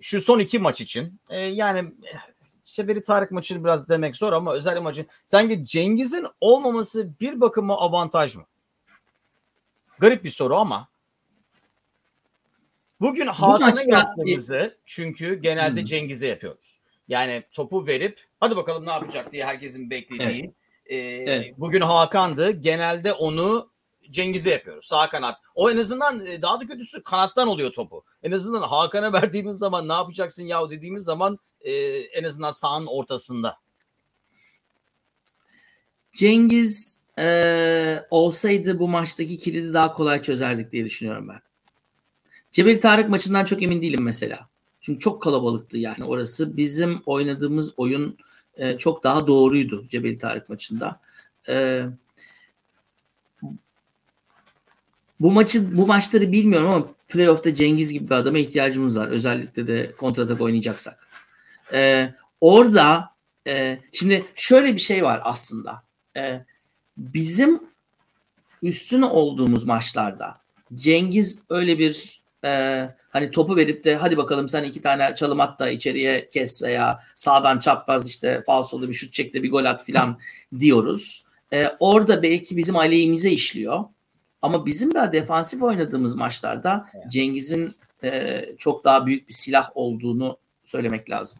Şu son iki maç için e, yani Şebeli Tarık maçını biraz demek zor ama özel maçın sanki Cengiz'in olmaması bir bakıma avantaj mı? Garip bir soru ama bugün Hakan'a maçta... yaptığımızı çünkü genelde hmm. Cengiz'e yapıyoruz. Yani topu verip hadi bakalım ne yapacak diye herkesin beklediği. Evet. E, evet. Bugün Hakan'dı. Genelde onu Cengiz'e yapıyoruz. Sağ kanat. O en azından e, daha da kötüsü kanattan oluyor topu. En azından Hakan'a verdiğimiz zaman ne yapacaksın yahu dediğimiz zaman e, en azından sahanın ortasında. Cengiz e, olsaydı bu maçtaki kilidi daha kolay çözerdik diye düşünüyorum ben. Cebel Tarık maçından çok emin değilim mesela. Çünkü çok kalabalıktı yani orası. Bizim oynadığımız oyun e, çok daha doğruydu Cebel Tarık maçında. E, bu maçı bu maçları bilmiyorum ama playoff'ta Cengiz gibi bir adama ihtiyacımız var. Özellikle de kontratak oynayacaksak. E, orada e, şimdi şöyle bir şey var aslında. E, bizim üstün olduğumuz maçlarda Cengiz öyle bir e, hani topu verip de hadi bakalım sen iki tane çalım at da içeriye kes veya sağdan çapraz işte falsolu bir şut çek de bir gol at filan diyoruz. E, orada belki bizim aleyhimize işliyor. Ama bizim daha defansif oynadığımız maçlarda Cengiz'in e, çok daha büyük bir silah olduğunu söylemek lazım.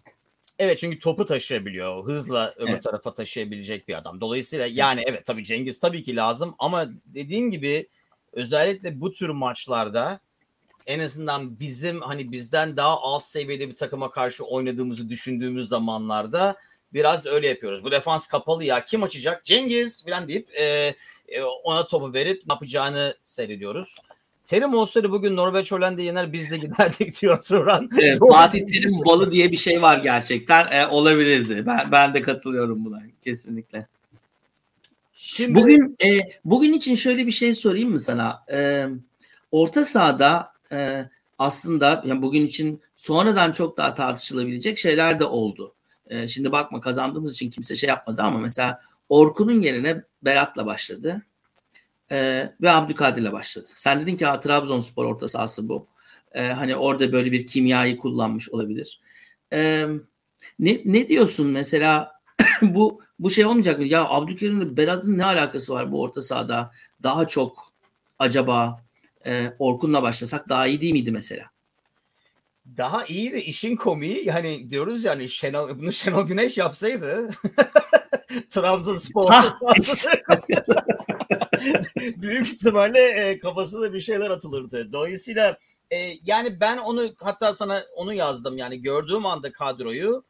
Evet çünkü topu taşıyabiliyor. Hızla öbür Evet. tarafa taşıyabilecek bir adam. Dolayısıyla yani evet tabii Cengiz tabii ki lazım ama dediğin gibi özellikle bu tür maçlarda en azından bizim hani bizden daha alt seviyede bir takıma karşı oynadığımızı düşündüğümüz zamanlarda biraz öyle yapıyoruz. Bu defans kapalı ya kim açacak? Cengiz falan deyip e, e, ona topu verip ne yapacağını seyrediyoruz. Terim olsaydı bugün Norveç Hollanda yener biz de giderdik diyor Turan. Evet, Fatih. Terim balı diye bir şey var gerçekten. E, olabilirdi. Ben ben de katılıyorum buna kesinlikle. Şimdi Bugün e, bugün için şöyle bir şey sorayım mı sana? E, orta sahada e, aslında yani bugün için sonradan çok daha tartışılabilecek şeyler de oldu. E, şimdi bakma kazandığımız için kimse şey yapmadı ama mesela Orkun'un yerine Berat'la başladı. E, ve Abdülkadir'le başladı. Sen dedin ki Trabzonspor orta sahası bu. E, hani orada böyle bir kimyayı kullanmış olabilir. E, ne, ne diyorsun mesela bu bu şey olmayacak mı? Ya Abdülkerim'le Berat'ın ne alakası var bu orta sahada? Daha çok acaba e, Orkun'la başlasak daha iyi değil miydi mesela? Daha iyi de işin komiği yani diyoruz yani Şenol, bunu Şenol Güneş yapsaydı Trabzonspor büyük ihtimalle e, kafasına bir şeyler atılırdı. Dolayısıyla e, yani ben onu hatta sana onu yazdım yani gördüğüm anda kadroyu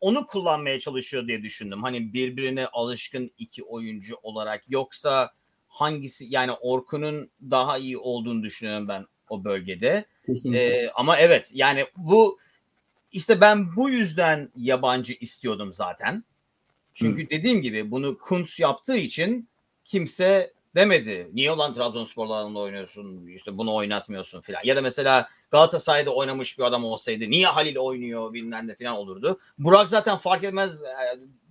onu kullanmaya çalışıyor diye düşündüm. Hani birbirine alışkın iki oyuncu olarak yoksa hangisi yani Orkun'un daha iyi olduğunu düşünüyorum ben o bölgede. Kesinlikle. Ee, ama evet yani bu işte ben bu yüzden yabancı istiyordum zaten. Çünkü dediğim gibi bunu Kuntz yaptığı için kimse demedi. Niye olan Trabzonsporlarla oynuyorsun? İşte bunu oynatmıyorsun filan. Ya da mesela Galatasaray'da oynamış bir adam olsaydı niye Halil oynuyor bilmem ne filan olurdu. Burak zaten fark etmez e,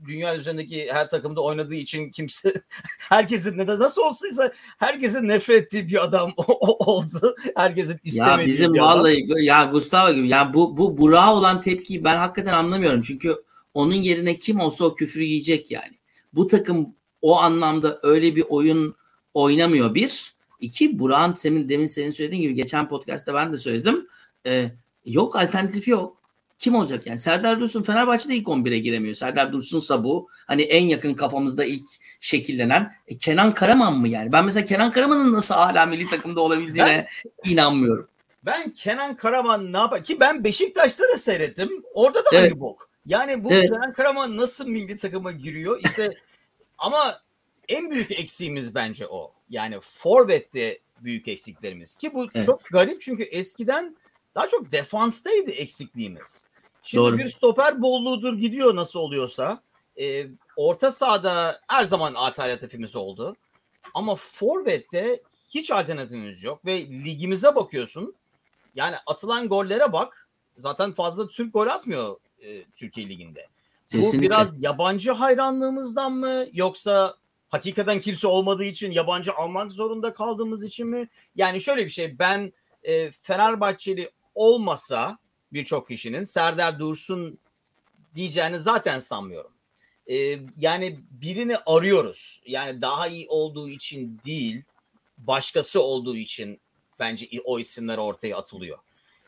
dünya üzerindeki her takımda oynadığı için kimse herkesin neden nasıl olsaysa herkesin nefret ettiği bir adam oldu. Herkesin ya istemediği bizim bir adam. vallahi ya Gustavo gibi yani bu bu Burak'a olan tepkiyi ben hakikaten anlamıyorum. Çünkü onun yerine kim olsa o küfrü yiyecek yani. Bu takım o anlamda öyle bir oyun oynamıyor bir. İki Burak'ın senin, demin senin söylediğin gibi geçen podcast'ta ben de söyledim. Ee, yok alternatif yok. Kim olacak yani? Serdar Dursun Fenerbahçe'de ilk 11'e giremiyor. Serdar Dursun'sa bu. Hani en yakın kafamızda ilk şekillenen. E, Kenan Karaman mı yani? Ben mesela Kenan Karaman'ın nasıl hala milli takımda olabildiğine inanmıyorum. Ben Kenan Karaman ne yapar ki ben Beşiktaş'ta da seyrettim. Orada da Evet. aynı bok. Yani bu Evet. Kenan Karaman nasıl milli takıma giriyor? İşte ama en büyük eksiğimiz bence o. Yani forvette büyük eksiklerimiz ki bu Evet. çok garip çünkü eskiden daha çok defanstaydı eksikliğimiz. Şimdi Doğru. bir stoper bolluğudur gidiyor nasıl oluyorsa. Ee, orta sahada her zaman alternatifimiz oldu. Ama forvette hiç alternatifimiz yok ve ligimize bakıyorsun. Yani atılan gollere bak. Zaten fazla Türk gol atmıyor e, Türkiye Ligi'nde. Bu Kesinlikle. biraz yabancı hayranlığımızdan mı yoksa hakikaten kimse olmadığı için yabancı almak zorunda kaldığımız için mi? Yani şöyle bir şey ben e, Fenerbahçeli olmasa birçok kişinin Serdar Dursun diyeceğini zaten sanmıyorum. E, yani birini arıyoruz. Yani daha iyi olduğu için değil, başkası olduğu için bence o isimler ortaya atılıyor.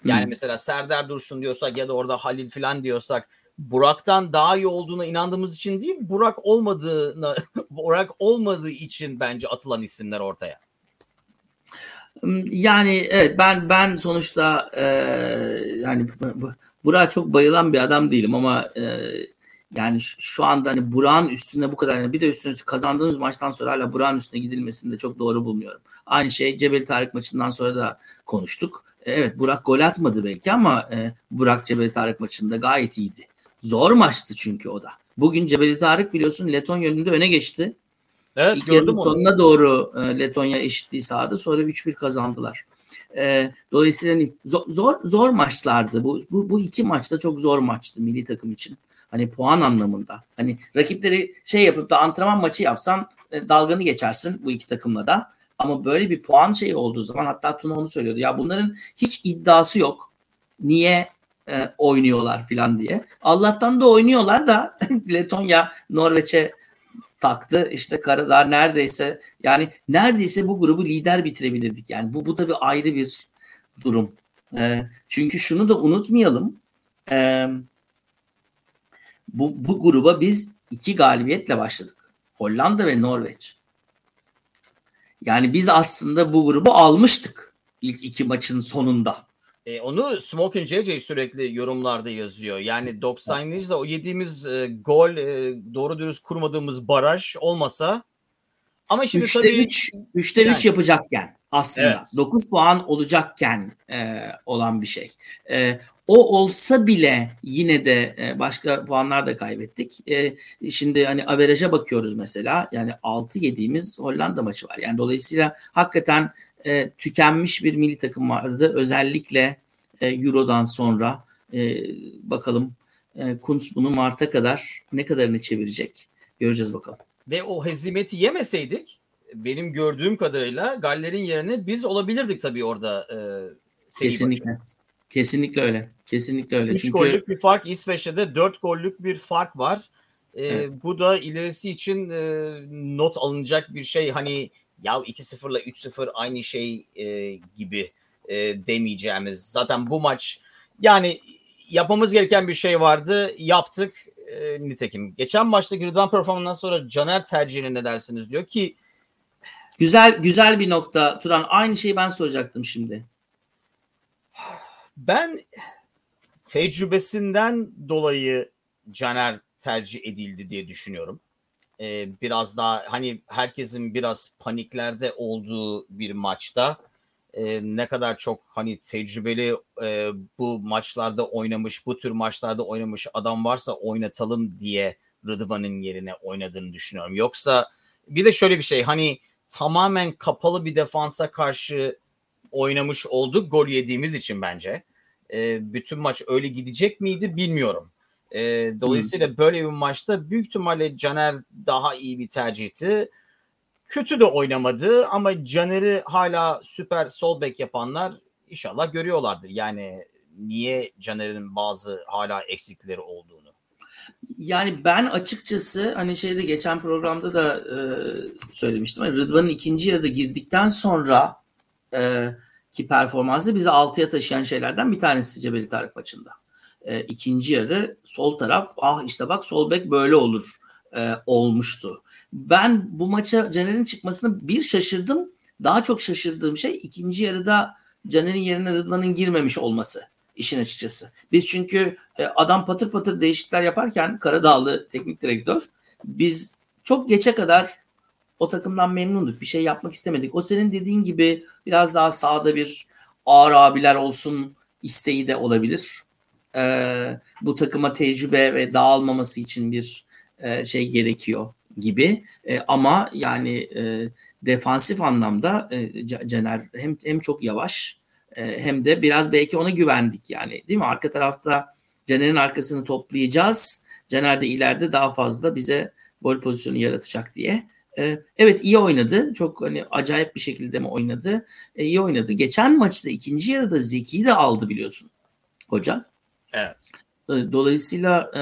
Yani Hı. mesela Serdar Dursun diyorsak ya da orada Halil falan diyorsak Burak'tan daha iyi olduğuna inandığımız için değil, Burak olmadığına Burak olmadığı için bence atılan isimler ortaya. Yani evet ben ben sonuçta e, yani bu- bu- Burak'a çok bayılan bir adam değilim ama e, yani şu, şu anda hani Burak'ın üstüne bu kadar yani bir de üstüne kazandığımız maçtan sonra hala Burak'ın üstüne gidilmesini de çok doğru bulmuyorum. Aynı şey Cebeli Tarık maçından sonra da konuştuk. Evet Burak gol atmadı belki ama e, Burak Cebeli Tarık maçında gayet iyiydi. Zor maçtı çünkü o da. Bugün Cebeli Tarık biliyorsun Letonya önünde öne geçti. Evet İlk yarının onu. sonuna doğru e, Letonya eşitliği sağladı. Sonra 3-1 kazandılar. E, dolayısıyla hani zor, zor zor maçlardı. Bu, bu bu iki maçta çok zor maçtı milli takım için. Hani puan anlamında. Hani rakipleri şey yapıp da antrenman maçı yapsan e, dalganı geçersin bu iki takımla da. Ama böyle bir puan şeyi olduğu zaman hatta Tuna onu söylüyordu. Ya bunların hiç iddiası yok. Niye e, oynuyorlar falan diye. Allah'tan da oynuyorlar da Letonya Norveç'e taktı. İşte Karadağ neredeyse yani neredeyse bu grubu lider bitirebilirdik. Yani bu bu tabii ayrı bir durum. E, çünkü şunu da unutmayalım. E, bu, bu gruba biz iki galibiyetle başladık. Hollanda ve Norveç. Yani biz aslında bu grubu almıştık ilk iki maçın sonunda. E, onu Smoking JJ sürekli yorumlarda yazıyor. Yani 90'lı o yediğimiz e, gol e, doğru dürüst kurmadığımız baraj olmasa ama şimdi 3'te tabii 3 3'te Yani. 3 yapacakken aslında Evet. 9 puan olacakken e, olan bir şey. E, o olsa bile yine de e, başka puanlar da kaybettik. E, şimdi hani averaja bakıyoruz mesela. Yani 6 yediğimiz Hollanda maçı var. Yani dolayısıyla hakikaten e, tükenmiş bir milli takım vardı. Özellikle Euro'dan sonra bakalım Kuntz bunu Mart'a kadar ne kadarını çevirecek? Göreceğiz bakalım. ve o hezimeti yemeseydik benim gördüğüm kadarıyla Galler'in yerine biz olabilirdik tabii orada e, Kesinlikle. Kesinlikle öyle. Kesinlikle öyle. 3 Çünkü gollük bir fark İsveç'te de 4 gollük bir fark var. Ee, Evet. Bu da ilerisi için e, not alınacak bir şey. Hani ya 2-0 ile 3-0 aynı şey e, gibi e, demeyeceğimiz. Zaten bu maç yani yapmamız gereken bir şey vardı. Yaptık e, nitekim. Geçen maçtaki Rıdvan performansından sonra Caner tercihine ne dersiniz diyor ki güzel güzel bir nokta Turan. Aynı şeyi ben soracaktım şimdi. Ben tecrübesinden dolayı Caner tercih edildi diye düşünüyorum. Ee, biraz daha hani herkesin biraz paniklerde olduğu bir maçta e, ne kadar çok hani tecrübeli e, bu maçlarda oynamış, bu tür maçlarda oynamış adam varsa oynatalım diye Rıdvan'ın yerine oynadığını düşünüyorum. Yoksa bir de şöyle bir şey hani tamamen kapalı bir defansa karşı oynamış olduk gol yediğimiz için bence. E, bütün maç öyle gidecek miydi bilmiyorum. E, dolayısıyla böyle bir maçta büyük ihtimalle Caner daha iyi bir tercihti. Kötü de oynamadı ama Caner'i hala süper sol bek yapanlar inşallah görüyorlardır. Yani niye Caner'in bazı hala eksikleri olduğunu. Yani ben açıkçası hani şeyde geçen programda da e, söylemiştim. Hani Rıdvan'ın ikinci yarıda girdikten sonra e, ki performansı bizi altıya taşıyan şeylerden bir tanesi Cebeli Tarık maçında. E, ikinci yarı sol taraf ah işte bak sol bek böyle olur e, olmuştu. Ben bu maça Caner'in çıkmasını bir şaşırdım. Daha çok şaşırdığım şey ikinci yarıda Caner'in yerine Rıdvan'ın girmemiş olması işin açıkçası. Biz çünkü e, adam patır patır değişiklikler yaparken Karadağlı teknik direktör biz çok geçe kadar o takımdan memnunduk. Bir şey yapmak istemedik. O senin dediğin gibi biraz daha sağda bir ağır abiler olsun isteği de olabilir. Ee, bu takıma tecrübe ve dağılmaması için bir e, şey gerekiyor gibi. E, ama yani e, defansif anlamda e, Caner hem hem çok yavaş e, hem de biraz belki ona güvendik yani değil mi? Arka tarafta Caner'in arkasını toplayacağız. Caner de ileride daha fazla bize gol pozisyonu yaratacak diye. E, evet iyi oynadı. Çok hani acayip bir şekilde mi oynadı? E, iyi oynadı. Geçen maçta ikinci yarıda Zeki'yi de aldı biliyorsun hoca. Evet. Dolayısıyla e,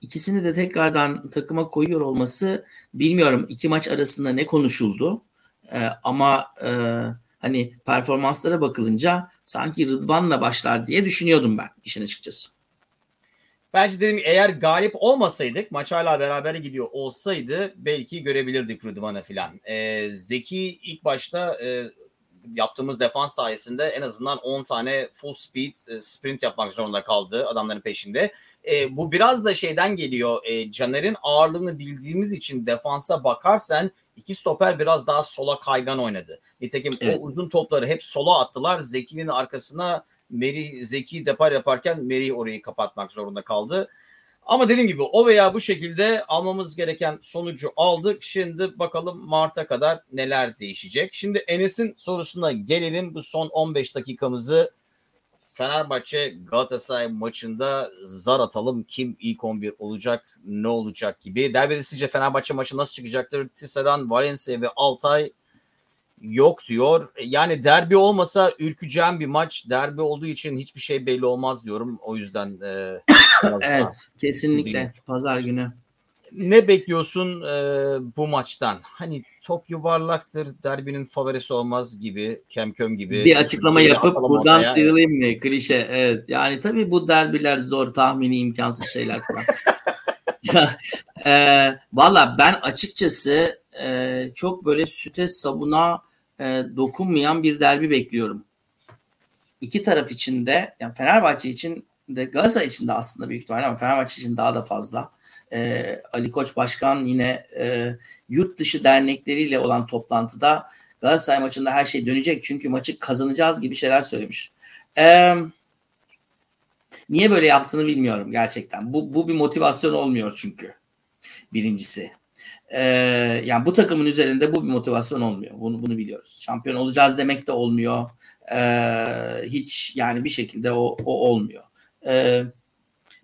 ikisini de tekrardan takıma koyuyor olması bilmiyorum iki maç arasında ne konuşuldu e, ama e, hani performanslara bakılınca sanki Rıdvan'la başlar diye düşünüyordum ben işin açıkçası. Bence dedim eğer galip olmasaydık maç hala beraber gidiyor olsaydı belki görebilirdik Rıdvan'ı filan. Ee, Zeki ilk başta e, yaptığımız defans sayesinde en azından 10 tane full speed e, sprint yapmak zorunda kaldı adamların peşinde. E, bu biraz da şeyden geliyor. E, Caner'in ağırlığını bildiğimiz için defansa bakarsan iki stoper biraz daha sola kaygan oynadı. Nitekim Evet. o uzun topları hep sola attılar. Zeki'nin arkasına Meri Zeki depar yaparken Meri orayı kapatmak zorunda kaldı. Ama dediğim gibi o veya bu şekilde almamız gereken sonucu aldık. Şimdi bakalım Mart'a kadar neler değişecek. Şimdi Enes'in sorusuna gelelim. Bu son 15 dakikamızı Fenerbahçe Galatasaray maçında zar atalım. Kim ilk 11 olacak, ne olacak gibi. Derbide sizce Fenerbahçe maçı nasıl çıkacaktır? Tisserand, Valencia ve Altay yok diyor. Yani derbi olmasa ürkeceğim bir maç. Derbi olduğu için hiçbir şey belli olmaz diyorum. O yüzden e, evet kesinlikle pazar günü. Ne bekliyorsun e, bu maçtan? Hani top yuvarlaktır, derbinin favorisi olmaz gibi, kemköm gibi. Bir açıklama yapıp buradan ortaya. sıyrılayım mı? Klişe evet. Yani tabii bu derbiler zor, tahmini imkansız şeyler falan. e, Valla ben açıkçası e, çok böyle süte sabuna e, dokunmayan bir derbi bekliyorum. İki taraf için de yani Fenerbahçe için de Galatasaray için de aslında büyük ihtimalle ama Fenerbahçe için daha da fazla. E, Ali Koç Başkan yine e, yurt dışı dernekleriyle olan toplantıda Galatasaray maçında her şey dönecek çünkü maçı kazanacağız gibi şeyler söylemiş. E, niye böyle yaptığını bilmiyorum gerçekten. Bu, bu bir motivasyon olmuyor çünkü. Birincisi. Ee, yani bu takımın üzerinde bu bir motivasyon olmuyor. Bunu bunu biliyoruz. Şampiyon olacağız demek de olmuyor. Ee, hiç yani bir şekilde o, o olmuyor. Ee,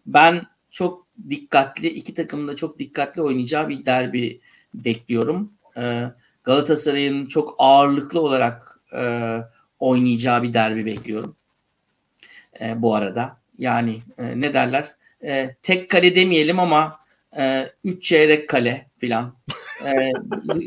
ben çok dikkatli iki takımın da çok dikkatli oynayacağı bir derbi bekliyorum. Ee, Galatasaray'ın çok ağırlıklı olarak e, oynayacağı bir derbi bekliyorum. E, bu arada yani e, ne derler? E, tek kale demeyelim ama e, üç çeyrek kale filan. E,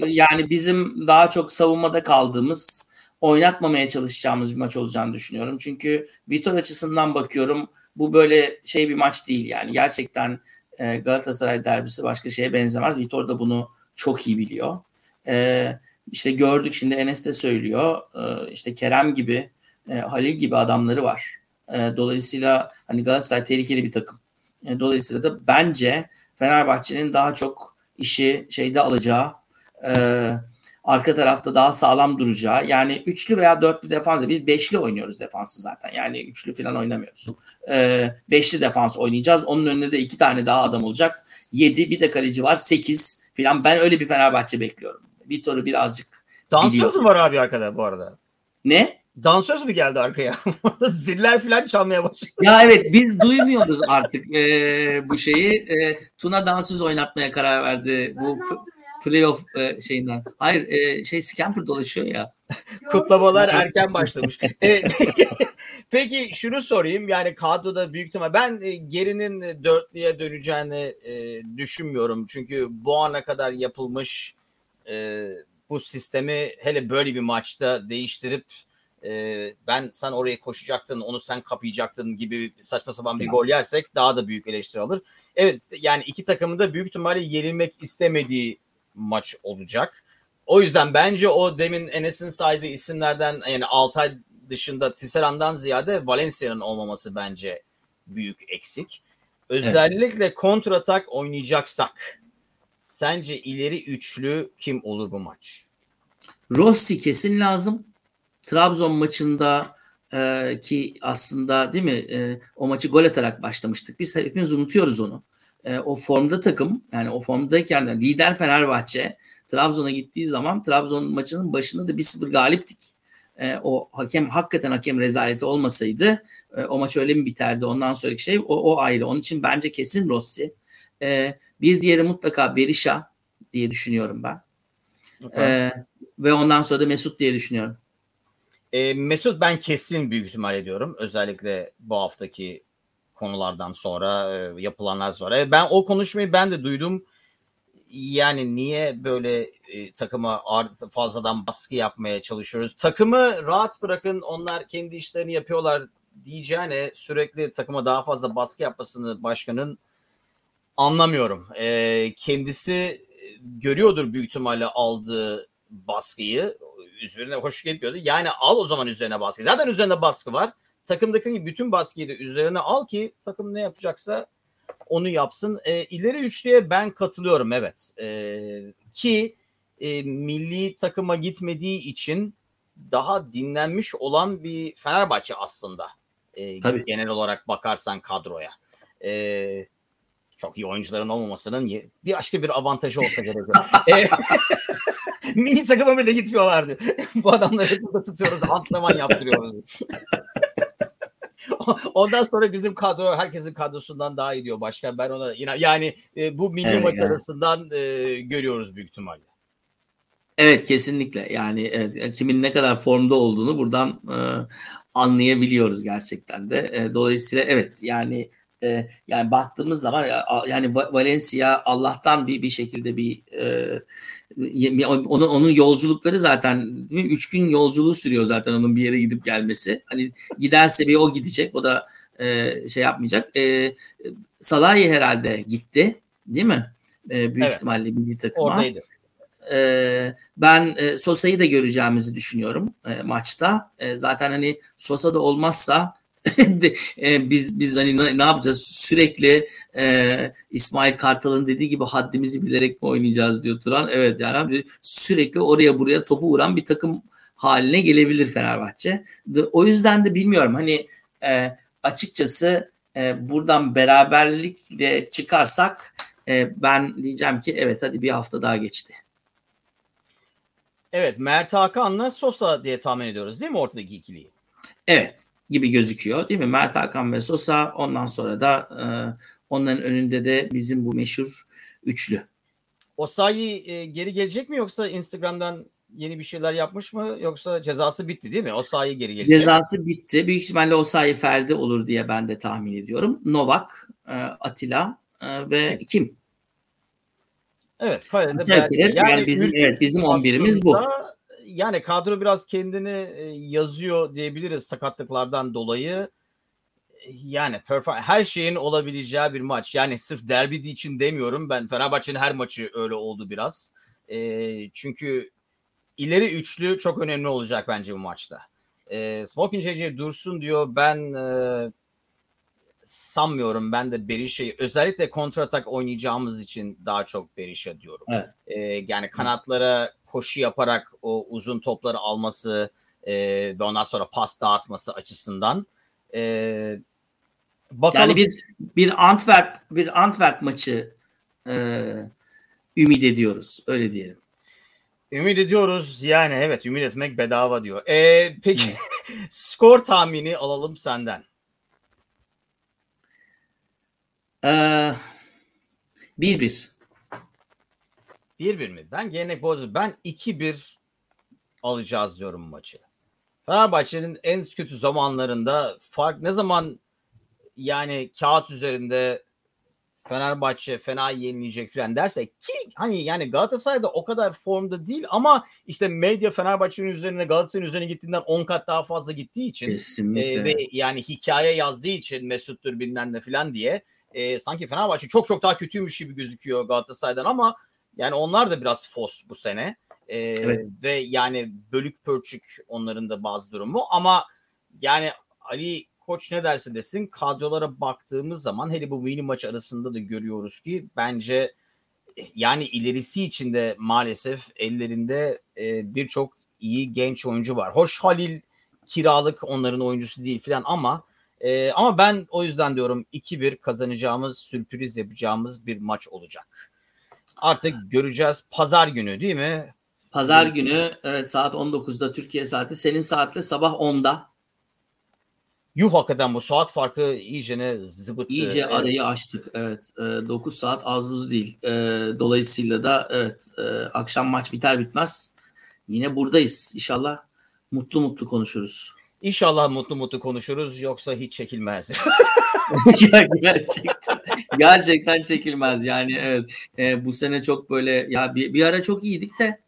yani bizim daha çok savunmada kaldığımız, oynatmamaya çalışacağımız bir maç olacağını düşünüyorum. Çünkü Vitor açısından bakıyorum bu böyle şey bir maç değil yani. Gerçekten e, Galatasaray derbisi başka şeye benzemez. Vitor da bunu çok iyi biliyor. E, işte gördük şimdi Enes de söylüyor. E, işte Kerem gibi, e, Halil gibi adamları var. E, dolayısıyla hani Galatasaray tehlikeli bir takım. E, dolayısıyla da bence Fenerbahçe'nin daha çok işi şeyde alacağı, e, arka tarafta daha sağlam duracağı. Yani üçlü veya dörtlü defans. Biz beşli oynuyoruz defansı zaten. Yani üçlü falan oynamıyoruz. E, beşli defans oynayacağız. Onun önünde de iki tane daha adam olacak. Yedi bir de kaleci var. Sekiz falan. Ben öyle bir Fenerbahçe bekliyorum. Vitor'u birazcık Dansöz mü var abi arkada bu arada? Ne? Dansöz mü geldi arkaya? Ziller falan çalmaya başladı. Ya evet biz duymuyoruz artık e, bu şeyi. E, Tuna dansöz oynatmaya karar verdi. Bu playoff e, şeyinden. Hayır e, şey scamper dolaşıyor ya. Kutlamalar erken başlamış. e, peki şunu sorayım yani kadroda büyük ihtimal ben e, gerinin dörtlüye döneceğini e, düşünmüyorum. Çünkü bu ana kadar yapılmış e, bu sistemi hele böyle bir maçta değiştirip e, ben sen oraya koşacaktın onu sen kapayacaktın gibi saçma sapan bir gol yersek daha da büyük eleştiri alır. Evet yani iki takımın da büyük ihtimalle yenilmek istemediği maç olacak. O yüzden bence o demin Enes'in saydığı isimlerden yani Altay dışında Tisserand'dan ziyade Valencia'nın olmaması bence büyük eksik. Özellikle evet. kontratak oynayacaksak sence ileri üçlü kim olur bu maç? Rossi kesin lazım. Trabzon maçında e, ki aslında değil mi e, o maçı gol atarak başlamıştık. Biz hepimiz unutuyoruz onu. E, o formda takım yani o formdayken yani lider Fenerbahçe Trabzon'a gittiği zaman Trabzon maçının başında da 1-0 galiptik. E, o hakem hakikaten hakem rezaleti olmasaydı e, o maç öyle mi biterdi? Ondan sonraki şey o, o ayrı. Onun için bence kesin Rossi. E, bir diğeri mutlaka Berisha diye düşünüyorum ben. Okay. E, ve ondan sonra da Mesut diye düşünüyorum. E, Mesut ben kesin büyük ihtimal ediyorum. Özellikle bu haftaki konulardan sonra e, yapılanlar sonra. E, ben o konuşmayı ben de duydum. Yani niye böyle e, takıma fazladan baskı yapmaya çalışıyoruz? Takımı rahat bırakın onlar kendi işlerini yapıyorlar diyeceğine sürekli takıma daha fazla baskı yapmasını başkanın anlamıyorum. E, kendisi görüyordur büyük ihtimalle aldığı baskıyı üzerine hoş gitmiyordu. Yani al o zaman üzerine baskı. Zaten üzerine baskı var. Takımdaki bütün baskıyı da üzerine al ki takım ne yapacaksa onu yapsın. E, ileri üçlüye ben katılıyorum evet. E, ki e, milli takıma gitmediği için daha dinlenmiş olan bir Fenerbahçe aslında. E, Tabii. Genel olarak bakarsan kadroya. E, çok iyi oyuncuların olmamasının bir başka bir avantajı olsa gerek. e, Mini takıma bile gitmiyorlardı. Bu adamları burada tutuyoruz, antrenman yaptırıyoruz. Ondan sonra bizim kadro herkesin kadrosundan daha iyi diyor başkan. Ben ona yine yani e, bu milli evet, maç yani. arasından e, görüyoruz büyük ihtimalle. Evet kesinlikle yani evet, kimin ne kadar formda olduğunu buradan e, anlayabiliyoruz gerçekten de. E, dolayısıyla evet yani e, yani baktığımız zaman yani Valencia Allah'tan bir bir şekilde bir e, onun onun yolculukları zaten üç gün yolculuğu sürüyor zaten onun bir yere gidip gelmesi. Hani giderse bir o gidecek o da e, şey yapmayacak. E, Salahi herhalde gitti değil mi? E, büyük evet. ihtimalle milli takıma. Oradaydı. E, ben e, Sosa'yı da göreceğimizi düşünüyorum e, maçta. E, zaten hani Sosa da olmazsa biz biz hani ne, ne yapacağız sürekli e, İsmail Kartal'ın dediği gibi haddimizi bilerek mi oynayacağız diyor Turan. Evet yani abi, sürekli oraya buraya topu vuran bir takım haline gelebilir Fenerbahçe. O yüzden de bilmiyorum hani e, açıkçası e, buradan beraberlikle çıkarsak e, ben diyeceğim ki evet hadi bir hafta daha geçti. Evet Mert Hakan'la Sosa diye tahmin ediyoruz değil mi ortadaki ikiliyi? Evet gibi gözüküyor değil mi? Mert Hakan ve Sosa ondan sonra da e, onların önünde de bizim bu meşhur üçlü. Osayi e, geri gelecek mi yoksa Instagram'dan yeni bir şeyler yapmış mı yoksa cezası bitti değil mi? Osayi geri gelecek. Cezası bitti. Büyük ihtimalle Osayi Ferdi olur diye ben de tahmin ediyorum. Novak, e, Atilla e, ve kim? Evet, belki. Yani, yani bizim evet bizim 11'imiz bu. Yani kadro biraz kendini yazıyor diyebiliriz sakatlıklardan dolayı. Yani her şeyin olabileceği bir maç. Yani sırf derbi için demiyorum. Ben Fenerbahçe'nin her maçı öyle oldu biraz. E, çünkü ileri üçlü çok önemli olacak bence bu maçta. E, Smoking JJ dursun diyor. Ben e, sanmıyorum ben de Berisha'yı özellikle kontratak oynayacağımız için daha çok Berisha diyorum. Evet. Ee, yani kanatlara koşu yaparak o uzun topları alması e, ve ondan sonra pas dağıtması açısından. E, bakalım. Yani bir bir Antwerp bir Antwerp maçı e, ümit ediyoruz öyle diyelim. Ümit ediyoruz yani evet ümit etmek bedava diyor. E, peki skor tahmini alalım senden. Ee, bir bir. Bir bir mi? Ben gelenek bozu. Ben iki bir alacağız diyorum maçı. Fenerbahçe'nin en kötü zamanlarında fark ne zaman yani kağıt üzerinde Fenerbahçe fena yenilecek falan dersek ki hani yani Galatasaray'da o kadar formda değil ama işte medya Fenerbahçe'nin üzerine Galatasaray'ın üzerine gittiğinden 10 kat daha fazla gittiği için e, ve yani hikaye yazdığı için Mesut'tur bilmem ne falan diye e, sanki Fenerbahçe çok çok daha kötüymüş gibi gözüküyor Galatasaray'dan ama yani onlar da biraz fos bu sene. E, evet. Ve yani bölük pörçük onların da bazı durumu ama yani Ali Koç ne derse desin kadrolara baktığımız zaman hele bu mini maç arasında da görüyoruz ki bence yani ilerisi için de maalesef ellerinde e, birçok iyi genç oyuncu var. Hoş Halil kiralık onların oyuncusu değil falan ama ee, ama ben o yüzden diyorum 2-1 kazanacağımız, sürpriz yapacağımız bir maç olacak. Artık göreceğiz pazar günü değil mi? Pazar günü evet saat 19'da Türkiye saati. Senin saatle sabah 10'da. Yuh hakikaten bu saat farkı iyice ne zıbıttı. İyice evet. arayı açtık. Evet. E, 9 saat az buz değil. E, dolayısıyla da evet e, akşam maç biter bitmez yine buradayız. İnşallah mutlu mutlu konuşuruz. İnşallah mutlu mutlu konuşuruz yoksa hiç çekilmez. gerçekten gerçekten çekilmez yani evet e, bu sene çok böyle ya bir, bir ara çok iyiydik de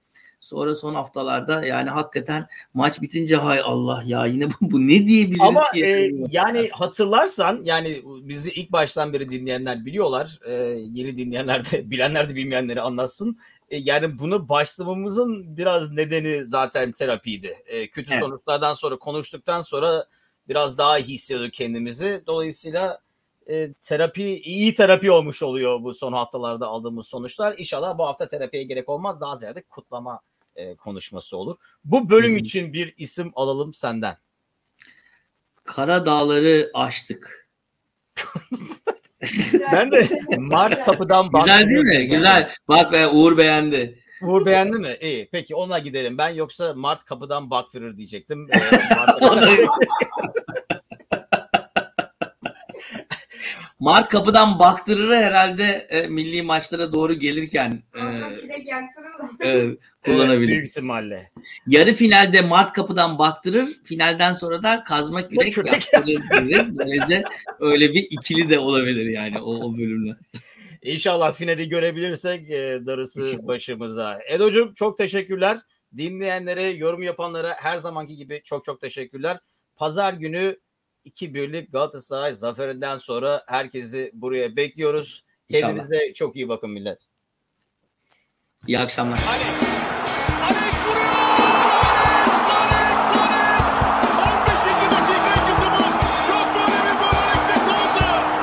sonra son haftalarda yani hakikaten maç bitince hay Allah ya yine bu, bu ne diyebiliriz Ama ki? E, yani hatırlarsan yani bizi ilk baştan beri dinleyenler biliyorlar. E, yeni dinleyenler de bilenler de bilmeyenleri anlatsın. E, yani bunu başlamamızın biraz nedeni zaten terapiydi. E, kötü evet. sonuçlardan sonra konuştuktan sonra biraz daha iyi hissediyorduk kendimizi. Dolayısıyla e, terapi iyi terapi olmuş oluyor bu son haftalarda aldığımız sonuçlar. İnşallah bu hafta terapiye gerek olmaz. Daha ziyade kutlama e, konuşması olur. Bu bölüm Bizim... için bir isim alalım senden. Kara Dağları aştık. ben de Mart kapıdan Güzel değil mi? Güzel. Bak e, Uğur beğendi. Uğur beğendi mi? İyi. Peki ona gidelim. Ben yoksa Mart kapıdan baktırır diyecektim. Mart kapıdan baktırır herhalde e, milli maçlara doğru gelirken. E, e, büyük kullanabiliriz. ihtimalle. Yarı finalde Mart kapıdan baktırır. Finalden sonra da kazma kürek Kürek yaptırır. Böylece öyle bir ikili de olabilir yani o, o bölümler. İnşallah finali görebilirsek e, darısı İnşallah. başımıza. Edo'cum çok teşekkürler. Dinleyenlere, yorum yapanlara her zamanki gibi çok çok teşekkürler. Pazar günü 2-1'lik Galatasaray zaferinden sonra herkesi buraya bekliyoruz. İnşallah. Kendinize çok iyi bakın millet. İyi akşamlar. Alex.